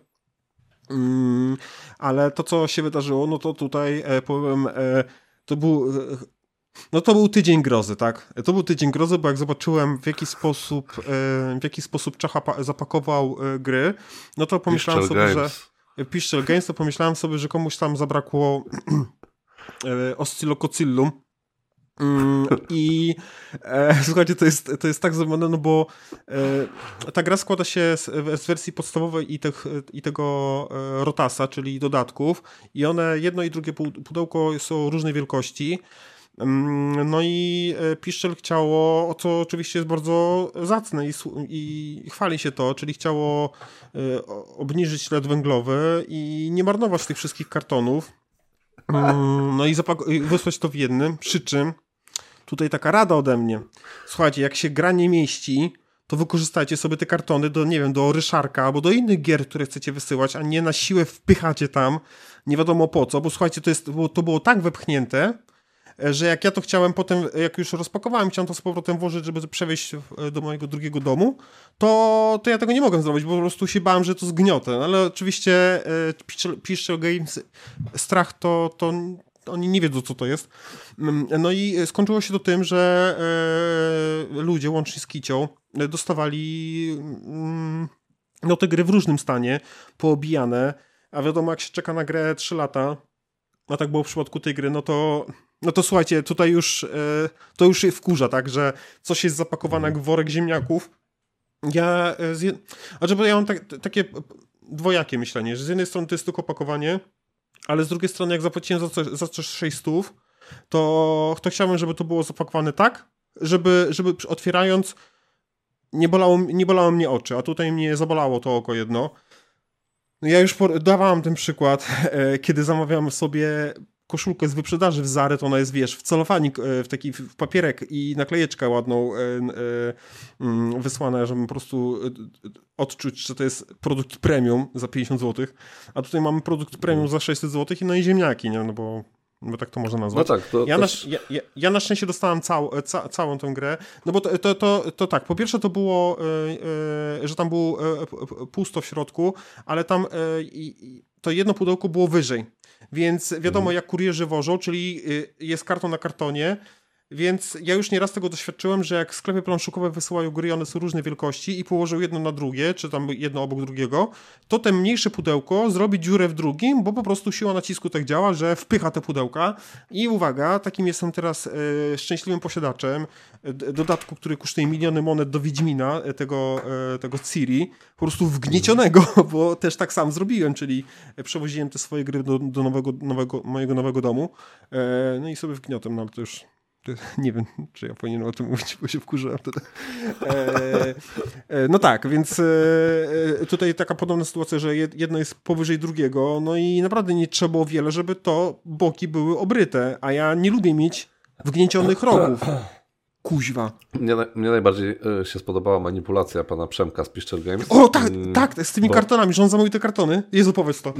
Mm, ale to, co się wydarzyło, no to tutaj e, powiem, e, to był. E, no to był tydzień grozy, tak? To był tydzień grozy, bo jak zobaczyłem w jaki sposób, w jaki sposób Czacha zapakował gry, no to pomyślałem Piszczel sobie, Games. że Piszczel Games, to pomyślałem sobie, że komuś tam zabrakło Oscillococillum, Mm, I e, [laughs] słuchajcie, to jest, to jest tak zrobione, no bo e, ta gra składa się z, z, wersji podstawowej i, tych, i tego e, rotasa, czyli dodatków, i one, jedno i drugie pudełko są różnej wielkości. No i e, Piszczel chciało, co oczywiście jest bardzo zacne i, i chwali się to, czyli chciało e, obniżyć ślad węglowy i nie marnować tych wszystkich kartonów. No i, i wysłać to w jednym, przy czym tutaj taka rada ode mnie. Słuchajcie, jak się gra nie mieści, to wykorzystajcie sobie te kartony do, nie wiem, do ryszarka albo do innych gier, które chcecie wysyłać, a nie na siłę wpychacie tam, nie wiadomo po co, bo słuchajcie, to, jest, to było tak wepchnięte, że jak ja to chciałem potem, jak już rozpakowałem, chciałem to z powrotem włożyć, żeby przewieźć do mojego drugiego domu, to, to ja tego nie mogłem zrobić, bo po prostu się bałem, że to zgniotę. No, ale oczywiście e, Piszczel Games strach to, to oni nie wiedzą, co to jest. Mm, no i skończyło się to tym, że e, ludzie, łącznie z Kicią, dostawali mm, no, te gry w różnym stanie, poobijane, a wiadomo, jak się czeka na grę 3 lata, a tak było w przypadku tej gry, no to no to słuchajcie, tutaj już e, to już wkurza, tak, że coś jest zapakowane jak worek ziemniaków. Ja, e, z, znaczy, bo ja mam tak, takie dwojakie myślenie, że z jednej strony to jest tylko pakowanie, ale z drugiej strony, jak zapłaciłem za coś, za coś 600, to, to chciałbym, żeby to było zapakowane tak, żeby, żeby otwierając nie bolało, nie bolało mnie oczy, a tutaj mnie zabolało to oko jedno. No ja już dawałem ten przykład, e, kiedy zamawiałem sobie koszulkę z wyprzedaży w Zary, to ona jest, wiesz, w celofanik, e, w taki w papierek i naklejeczkę ładną e, e, mm, wysłana, żeby po prostu odczuć, że to jest produkt premium za 50 zł, a tutaj mamy produkt premium za 600 zł i no i ziemniaki, nie? No bo bo tak to można nazwać. No tak, to ja, też... na, ja, ja, na szczęście dostałem cał, ca, całą tę grę, no bo to, to, to, to tak, po pierwsze to było, że tam było pusto w środku, ale tam to jedno pudełko było wyżej. Więc wiadomo, mhm. jak kurierzy wożą, czyli y, jest karton na kartonie, więc ja już nieraz tego doświadczyłem, że jak sklepy planszukowe wysyłają gry, one są różnej wielkości i położą jedno na drugie, czy tam jedno obok drugiego, to te mniejsze pudełko zrobi dziurę w drugim, bo po prostu siła nacisku tak działa, że wpycha te pudełka. I uwaga, takim jestem teraz e, szczęśliwym posiadaczem e, dodatku, który kosztuje miliony monet do Wiedźmina, e, tego, e, tego Ciri, po prostu wgniecionego, [laughs] bo też tak sam zrobiłem, czyli przewoziłem te swoje gry do, do nowego, nowego, mojego nowego domu, e, no i sobie wgniotłem, no to już [laughs] Nie wiem, czy ja powinienem o tym mówić, bo się wkurzyłem. E, e, no tak, więc e, e, tutaj taka podobna sytuacja, że jedno jest powyżej drugiego, no i naprawdę nie trzeba było wiele, żeby to boki były obryte, a ja nie lubię mieć wgniecionych rogów. Kuźwa. Mnie, mnie najbardziej e, się spodobała manipulacja pana Przemka z Piszczel Games. O, tak, mm, tak, z tymi bo... kartonami, że on zamówił te kartony. Jezu, powiedz to.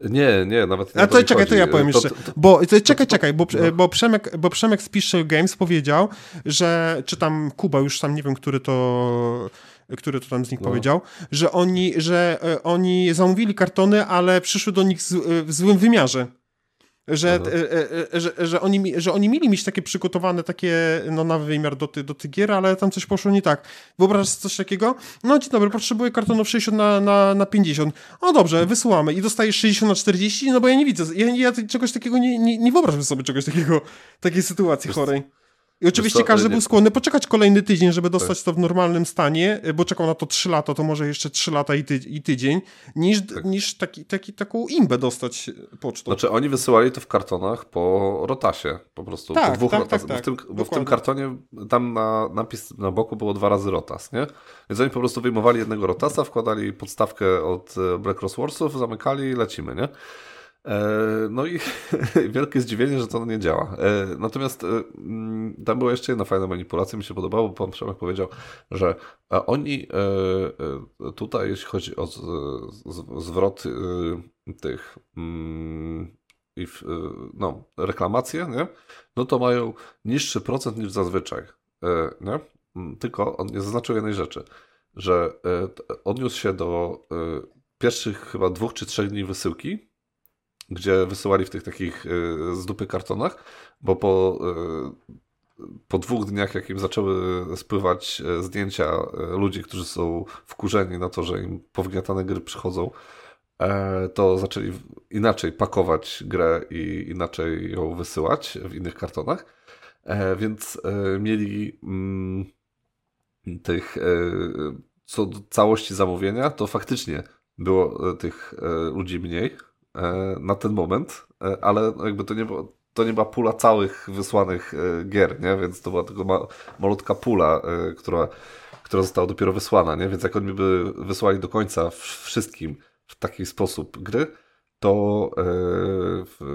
Nie, nie, nawet nie. A to czekaj, chodzi. to ja powiem jeszcze. To, to, bo to, czekaj, czekaj, bo, no. bo, Przemek, bo Przemek z Piszczel Games powiedział, że, czy tam Kuba, już tam nie wiem, który to który to tam z nich no. powiedział, że oni, że e, oni zamówili kartony, ale przyszły do nich z, w złym wymiarze że, e, e, że, że, oni, że oni mieli mieć takie przygotowane, takie no, nowy wymiar do, ty, do tych gier, ale tam coś poszło nie tak. Wyobrażasz sobie coś takiego? No dzień dobry, potrzebuję kartonów 60 na, na, na 50. O dobrze, wysyłamy i dostajesz 60 na 40, no bo ja nie widzę, ja, ja czegoś takiego nie, nie, nie wyobrażam sobie czegoś takiego, takiej sytuacji chorej. I oczywiście każdy nie... był skłonny poczekać kolejny tydzień, żeby dostać tak. to w normalnym stanie, bo czekał na to 3 lata, to może jeszcze 3 lata i, ty, i tydzień, niż, tak. niż taki, taki, taką imbę dostać pocztą. Znaczy oni wysyłali to w kartonach po rotasie, po prostu tak, po dwóch tak, rotasach, tak, bo, w tak. tym, bo w tym kartonie tam na napis na boku było dwa razy rotas, nie? Więc oni po prostu wyjmowali jednego rotasa, wkładali podstawkę od e, Black Cross Warsów, zamykali i lecimy, nie? E, no i [laughs] wielkie zdziwienie, że to nie działa. E, natomiast e, mm, tam była jeszcze jedna fajna manipulacja, mi się podobało, bo pan Przemek powiedział, że oni tutaj, jeśli chodzi o zwrot tych mm, no, reklamacje, nie? no to mają niższy procent niż zazwyczaj. Nie? Mm, tylko on nie zaznaczył jednej rzeczy, że odniósł się do pierwszych chyba dwóch czy trzech dni wysyłki, gdzie wysyłali w tych takich y, z dupy kartonach, bo po, y, po dwóch dniach, jak im zaczęły spływać y, zdjęcia ludzi, którzy są wkurzeni na to, że im powgniatane gry przychodzą, e, to zaczęli inaczej pakować grę i inaczej ją wysyłać w innych kartonach. E, więc e, mieli mm, tych co do całości zamówienia, to faktycznie było tych ludzi mniej, na ten moment, e, ale jakby to nie, było, to nie była pula całych wysłanych e, gier, nie? więc to była tylko ma, malutka pula, która, która została dopiero wysłana, nie? więc jak oni by wysłali do końca wszystkim w taki sposób gry, to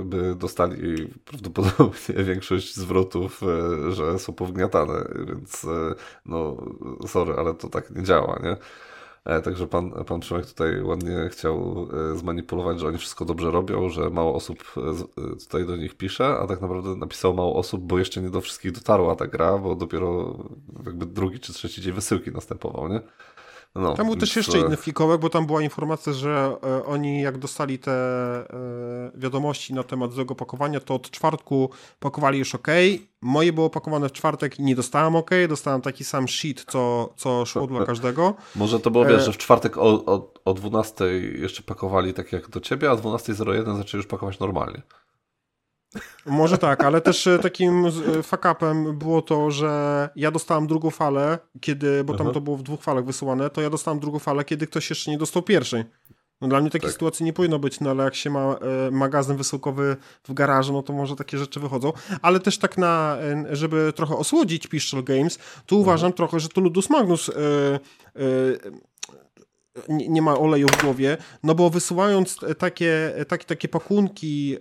by dostali prawdopodobnie [laughs] większość zwrotów, że są powgniatane, więc no sorry, ale to tak nie działa, nie? E, także pan, pan Przemek tutaj ładnie chciał e, zmanipulować, że oni wszystko dobrze robią, że mało osób e, tutaj do nich pisze, a tak naprawdę napisało mało osób, bo jeszcze nie do wszystkich dotarła ta gra, bo dopiero jakby drugi czy trzeci dzień wysyłki następował, nie? No, tam był też jeszcze inny fikołek, bo tam była informacja, że e, oni jak dostali te e, wiadomości na temat złego pakowania, to od czwartku pakowali już ok. Moje było pakowane w czwartek i nie dostałem ok. Dostałem taki sam sheet, co, co szło dla [laughs] każdego. Może to było, wiesz, e, że w czwartek o, o, o 12 jeszcze pakowali tak jak do ciebie, a 12.01 zaczęli już pakować normalnie. Może tak, ale też e, takim e, fuck-upem było to, że ja dostałem drugą falę, kiedy, bo tam Aha. to było w dwóch falach wysyłane, to ja dostałem drugą falę, kiedy ktoś jeszcze nie dostał pierwszej. No dla mnie takiej tak. sytuacji nie powinno być, no ale jak się ma e, magazyn wysyłkowy w garażu, no to może takie rzeczy wychodzą. Ale też tak na, e, żeby trochę osłodzić Pistol Games, tu uważam trochę, że to Ludus Magnus e, nie, nie, ma oleju w głowie, no bo wysyłając takie, takie, takie pakunki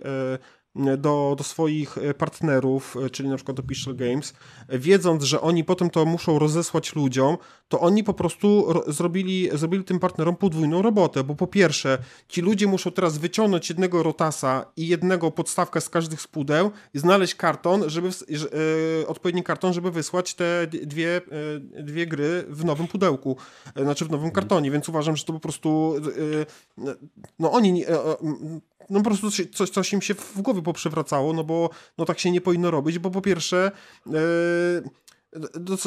do, do swoich e, partnerów, e, czyli na przykład do Pixel Games, wiedząc, że oni potem to muszą rozesłać ludziom, to oni po prostu zrobili, zrobili tym partnerom podwójną robotę, bo po pierwsze, ci ludzie muszą teraz wyciągnąć jednego rotasa i jednego podstawkę z każdych z pudeł i znaleźć karton, żeby, e, odpowiedni karton, żeby wysłać te dwie, dwie gry w nowym pudełku, znaczy w nowym kartonie, więc uważam, że to po prostu no oni no po prostu coś, coś im się w głowie poprzewracało, no bo no tak się nie powinno robić, bo po pierwsze yy, do,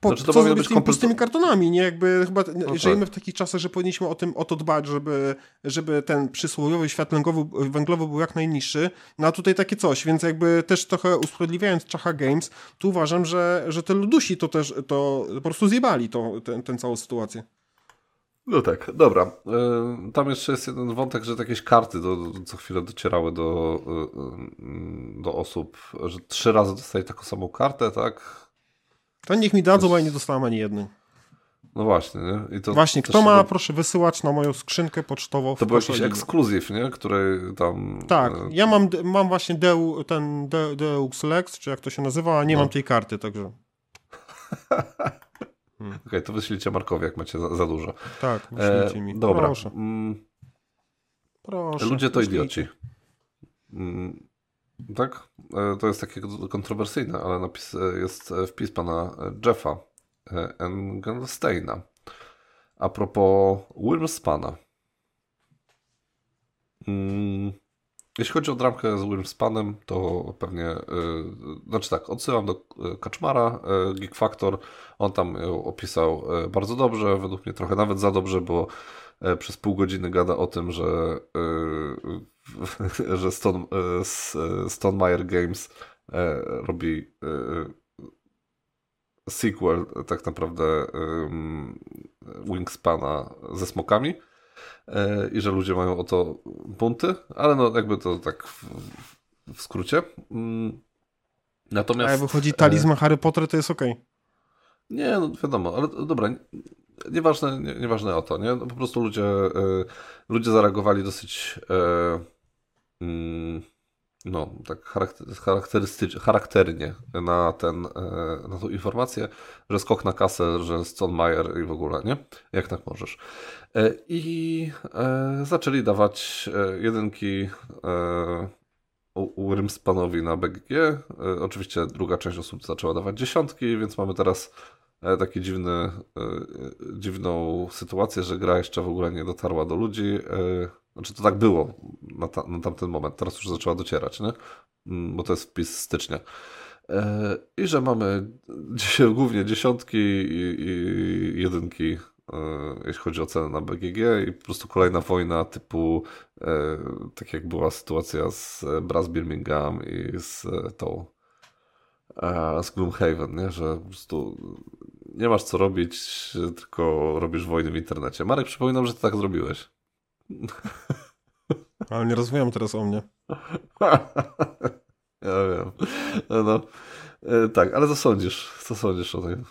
po, znaczy, co zrobić z tymi pustymi kartonami, nie? Jakby chyba no żyjemy tak. w takich czasach, że powinniśmy o tym o to dbać, żeby, żeby ten przysłowiowy świat węglowy, węglowy był jak najniższy, no a tutaj takie coś, więc jakby też trochę usprawiedliwiając Czacha Games, tu uważam, że, że te ludusi to też to po prostu zjebali to, ten, ten całą sytuację. No tak, dobra. E, tam jeszcze jest jeden wątek, że jakieś karty do, co chwilę docierały do, e, do osób, że trzy razy dostali taką samą kartę, tak? To niech mi dadzą, bo ja nie dostałem ani jednej. No właśnie, nie? To właśnie, kto ma, proszę wysyłać na moją skrzynkę pocztową. To był jakiś ekskluzyw, nie? Który tam... Tak, e... ja mam, mam właśnie Deu, ten De, Deux Lex, czy jak to się nazywa, a nie no. mam tej karty, także... [laughs] Hmm. Okej, okay, to wyślijcie Markowi, jak macie za, za dużo. Tak, wyślijcie mi. dobra. Proszę. Mm. Proszę. Ludzie to idioci. Mm. Tak? E, to jest takie kontrowersyjne, ale napis, e, jest wpis pana Jeffa Engelsteina a propos Wilmspana. Mm. Jeśli chodzi o dramkę z Wilmspanem, to pewnie, yy, znaczy tak, odsyłam do Kaczmara, yy, Geek Factor, on tam ją opisał yy, bardzo dobrze, według mnie trochę nawet za dobrze, bo yy, przez pół godziny gada o tym, że, [laughs] że Stone, Stone Meyer Games robi sequel tak naprawdę Wingspana ze smokami. E, i że ludzie mają o to bunty, ale no jakby to tak w, w skrócie. Mm, natomiast... A jak wychodzi talizman Harry Potter, to jest okej. Okay. Nie, no wiadomo, ale dobra, nieważne, nie, nieważne o to, nie? No, po prostu ludzie, y, ludzie zareagowali dosyć y, y, no, tak charakterystycznie, charakternie na, ten, e, na tą informację, że skok na kasę, że Stone Meyer i w ogóle, nie? Jak tak możesz. E, I e, zaczęli dawać jedynki Urymspanowi na BGG. Oczywiście druga część osób zaczęła dawać dziesiątki, więc mamy teraz taki dziwny, dziwną sytuację, że gra jeszcze w ogóle nie dotarła do ludzi znaczy to tak było na, ta, na tamten moment, teraz już zaczęła docierać, nie? Mm, bo to jest wpis stycznia. E, I że mamy dzisiaj [laughs] głównie dziesiątki i, i jedynki, e, jeśli chodzi o cenę na BGG i po prostu kolejna wojna typu e, tak jak była sytuacja z Brass Birmingham i z tą z Gloomhaven, nie? że po prostu nie masz co robić, tylko robisz wojny w internecie. Marek, przypominam, że ty tak zrobiłeś. [laughs] Ale nie rozmawiam teraz o mnie. [laughs] ja wiem. No, no. E, tak, ale co sądzisz? Co sądzisz o tym?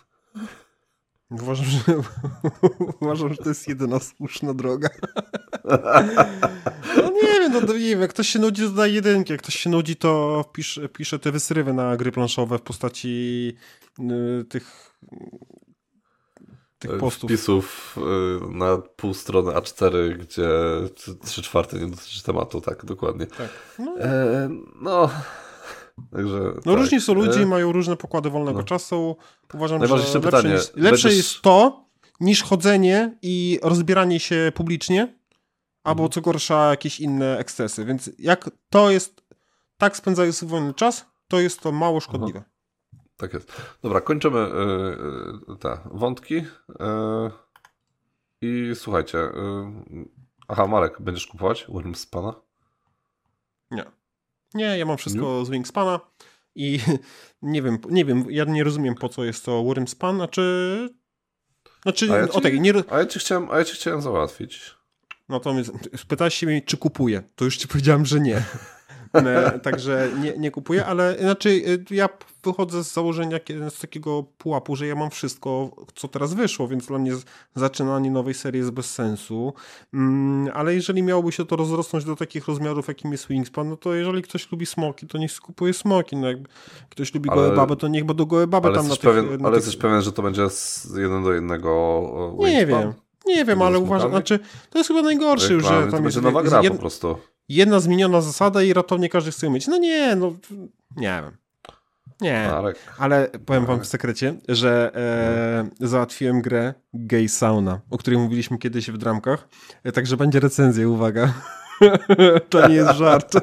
Uważam, że, [laughs] uważam, że to jest jedyna słuszna droga. no nie wiem, no nie wiem, jak ktoś się nudzi, to daje jedynki, jak ktoś się nudzi, to pisze, pisze te wysrywy na gry planszowe w postaci y, tych tych postów. Wpisów y, na pół strony A4, gdzie 3 czwarte nie dotyczy tematu, tak, dokładnie. Tak. No, e, no Także, no tak. różni są ludzie, e... mają różne pokłady wolnego no. czasu. Uważam, że lepsze, pytanie. Niż, lepsze Będziesz... jest to, niż chodzenie i rozbieranie się publicznie, albo mhm. co gorsza jakieś inne ekscesy. Więc jak to jest, tak spędzają swój wolny czas, to jest to mało szkodliwe. Aha. Tak jest. Dobra, kończymy y, te wątki. Y, I słuchajcie. Y, aha, Marek, będziesz kupować Wingspana? Nie. Nie, ja mam wszystko nie? z Wingspana i [laughs] nie wiem, nie wiem, ja nie rozumiem po co jest to Wormspan, znaczy... Znaczy, a ja ci, o tak, nie... a ja ci chciałem, a ja ci chciałem załatwić. No to spytałeś się mnie, czy kupuję. To już ci powiedziałem, że nie. [laughs] E, także nie, nie kupuję, ale znaczy e, ja wychodzę z założenia z takiego pułapu, że ja mam wszystko, co teraz wyszło, więc dla mnie zaczynanie nowej serii jest bez sensu. Mm, ale jeżeli miałoby się to rozrosnąć do takich rozmiarów, jakim jest Wingspan, no to jeżeli ktoś lubi smoki, to niech skupuje smoki. No jak ktoś lubi ale, gołe baby, to niech do gołe baby tam na tych, pewien, na Ale tych... jesteś pewien, że to będzie z jeden do jednego Wingspan? Nie wiem. Nie wiem, ale uważam, znaczy, to jest chyba najgorszy, że tam to będzie nowa gra po prostu jedna zmieniona zasada i ratownie każdy chce mieć. No nie, no nie wiem. Nie, Marek. ale powiem wam w sekrecie, że e, załatwiłem grę Gay Sauna, o której mówiliśmy kiedyś w dramkach, e, także będzie recenzja, uwaga. [laughs] to nie jest żart.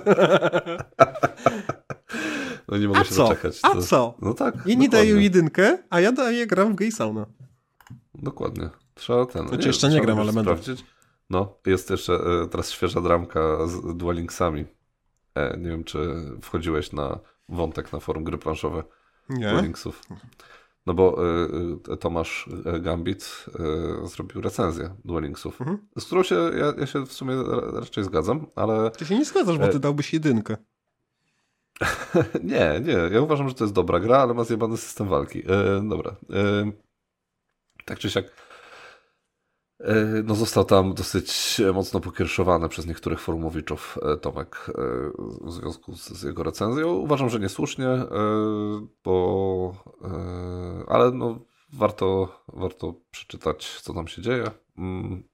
No nie mogę a się co? doczekać. A co? No tak. I nie dają jedynkę, a ja daję gram w Gay Sauna. Dokładnie. Trzeba ten. Znaczy, nie, jeszcze nie gram, ale będę. Sprawdzić. No, jest jeszcze e, teraz świeża dramka z Dual Linksami. E, nie wiem, czy wchodziłeś na wątek na forum gry planszowe nie. Dual Linksów. No bo y, Tomasz Gambit y, zrobił recenzję Dual Linksów, mhm. z którą się, ja, ja, się w sumie raczej zgadzam, ale... Ty się nie zgadzasz, bo ty dałbyś jedynkę. [laughs] nie, nie. Ja uważam, że to jest dobra gra, ale ma zjebany system walki. dobra. tak czy siak no został tam dosyć mocno pokierszowany przez niektórych forumowiczów Tomek w związku z, jego recenzją. Uważam, że niesłusznie, bo ale no warto, warto przeczytać, co tam się dzieje. Mm.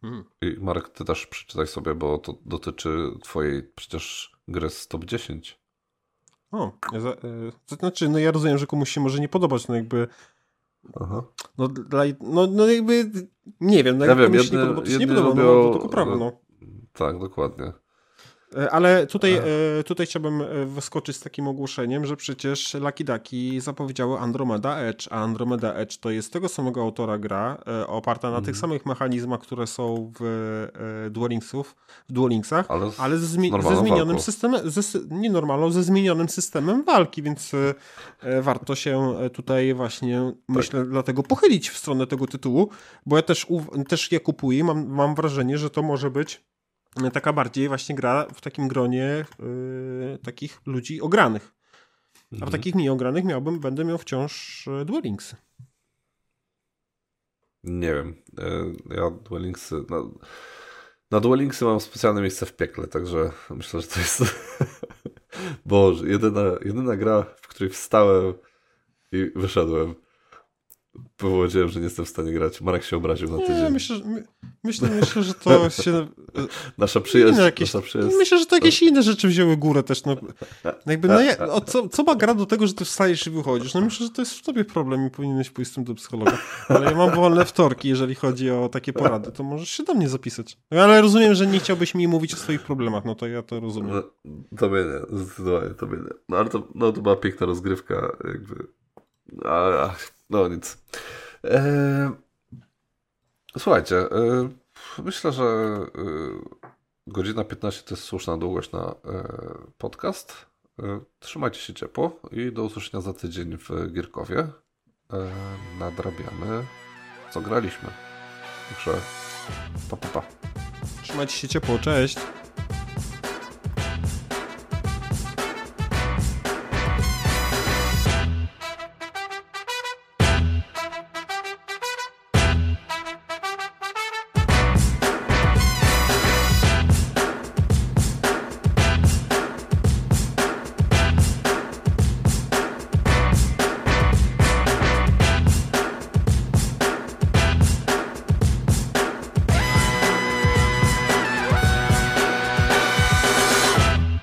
Hmm. I Marek, ty też przeczytaj sobie, bo to dotyczy twojej przecież gry z top 10. O, to znaczy, no ja rozumiem, że komuś się może nie podobać, no jakby Aha. No, dla, no, no jakby nie wiem, no ja wiem, jedne, się nie podoba, to się nie podoba, lubią, no, to tylko prawda, no. Tak, dokładnie. E, ale tutaj, e, tutaj chciałbym e, wyskoczyć z takim ogłoszeniem, że przecież Lucky Ducky zapowiedziały Andromeda Edge, a Andromeda Edge to jest tego samego autora gra, oparta na tych mhm. samych mechanizmach, które są w Duel, Linksów, w Duel Linksach, ale, ale ze, zmi ze zmienionym systemem, ze, nie normalną, ze zmienionym systemem walki, więc warto się tutaj właśnie, tak. myślę, dlatego pochylić w stronę tego tytułu, bo ja też, też je kupuję mam, mam wrażenie, że to może być taka bardziej właśnie gra w takim gronie yy, takich ludzi ogranych. A w mhm. takich mniej ogranych miałbym, będę miał wciąż Duel Links. Nie wiem. Yy, ja Duel Links... No, na Duel Linksy mam specjalne miejsce w piekle, także myślę, że to jest... [laughs] Boże, jedyna, jedyna gra, w której wstałem i wyszedłem powiedziałem, że nie jestem w stanie grać. Marek się obraził na tydzień. Nie, myślę, myślę, [laughs] myślę, że to się... Nasza przyjaźń. Jakieś, nasza przyjaźń. Myślę, że to jakieś inne rzeczy wzięły górę też. No, jakby, no, o, co, co ma gra do tego, że ty wstajesz i wychodzisz? No myślę, że to jest w tobie problem i powinieneś pójść z tym do psychologa. Ale ja mam wolne wtorki, jeżeli chodzi o takie porady, to możesz się do mnie zapisać. No, ale rozumiem, że nie chciałbyś mi mówić o swoich problemach, no to ja to rozumiem. No, to mnie nie, zdecydowanie to mnie nie. No ale to, no, to była piękna rozgrywka, jakby... A, no nic. E, słuchajcie, e, myślę, że e, godzina 15 to jest słuszna długość na podcast. Trzymajcie się ciepło i do usłyszenia za tydzień w Gierkowie. Nadrabiamy, co graliśmy. Także pa, pa, pa. Trzymajcie się ciepło, cześć.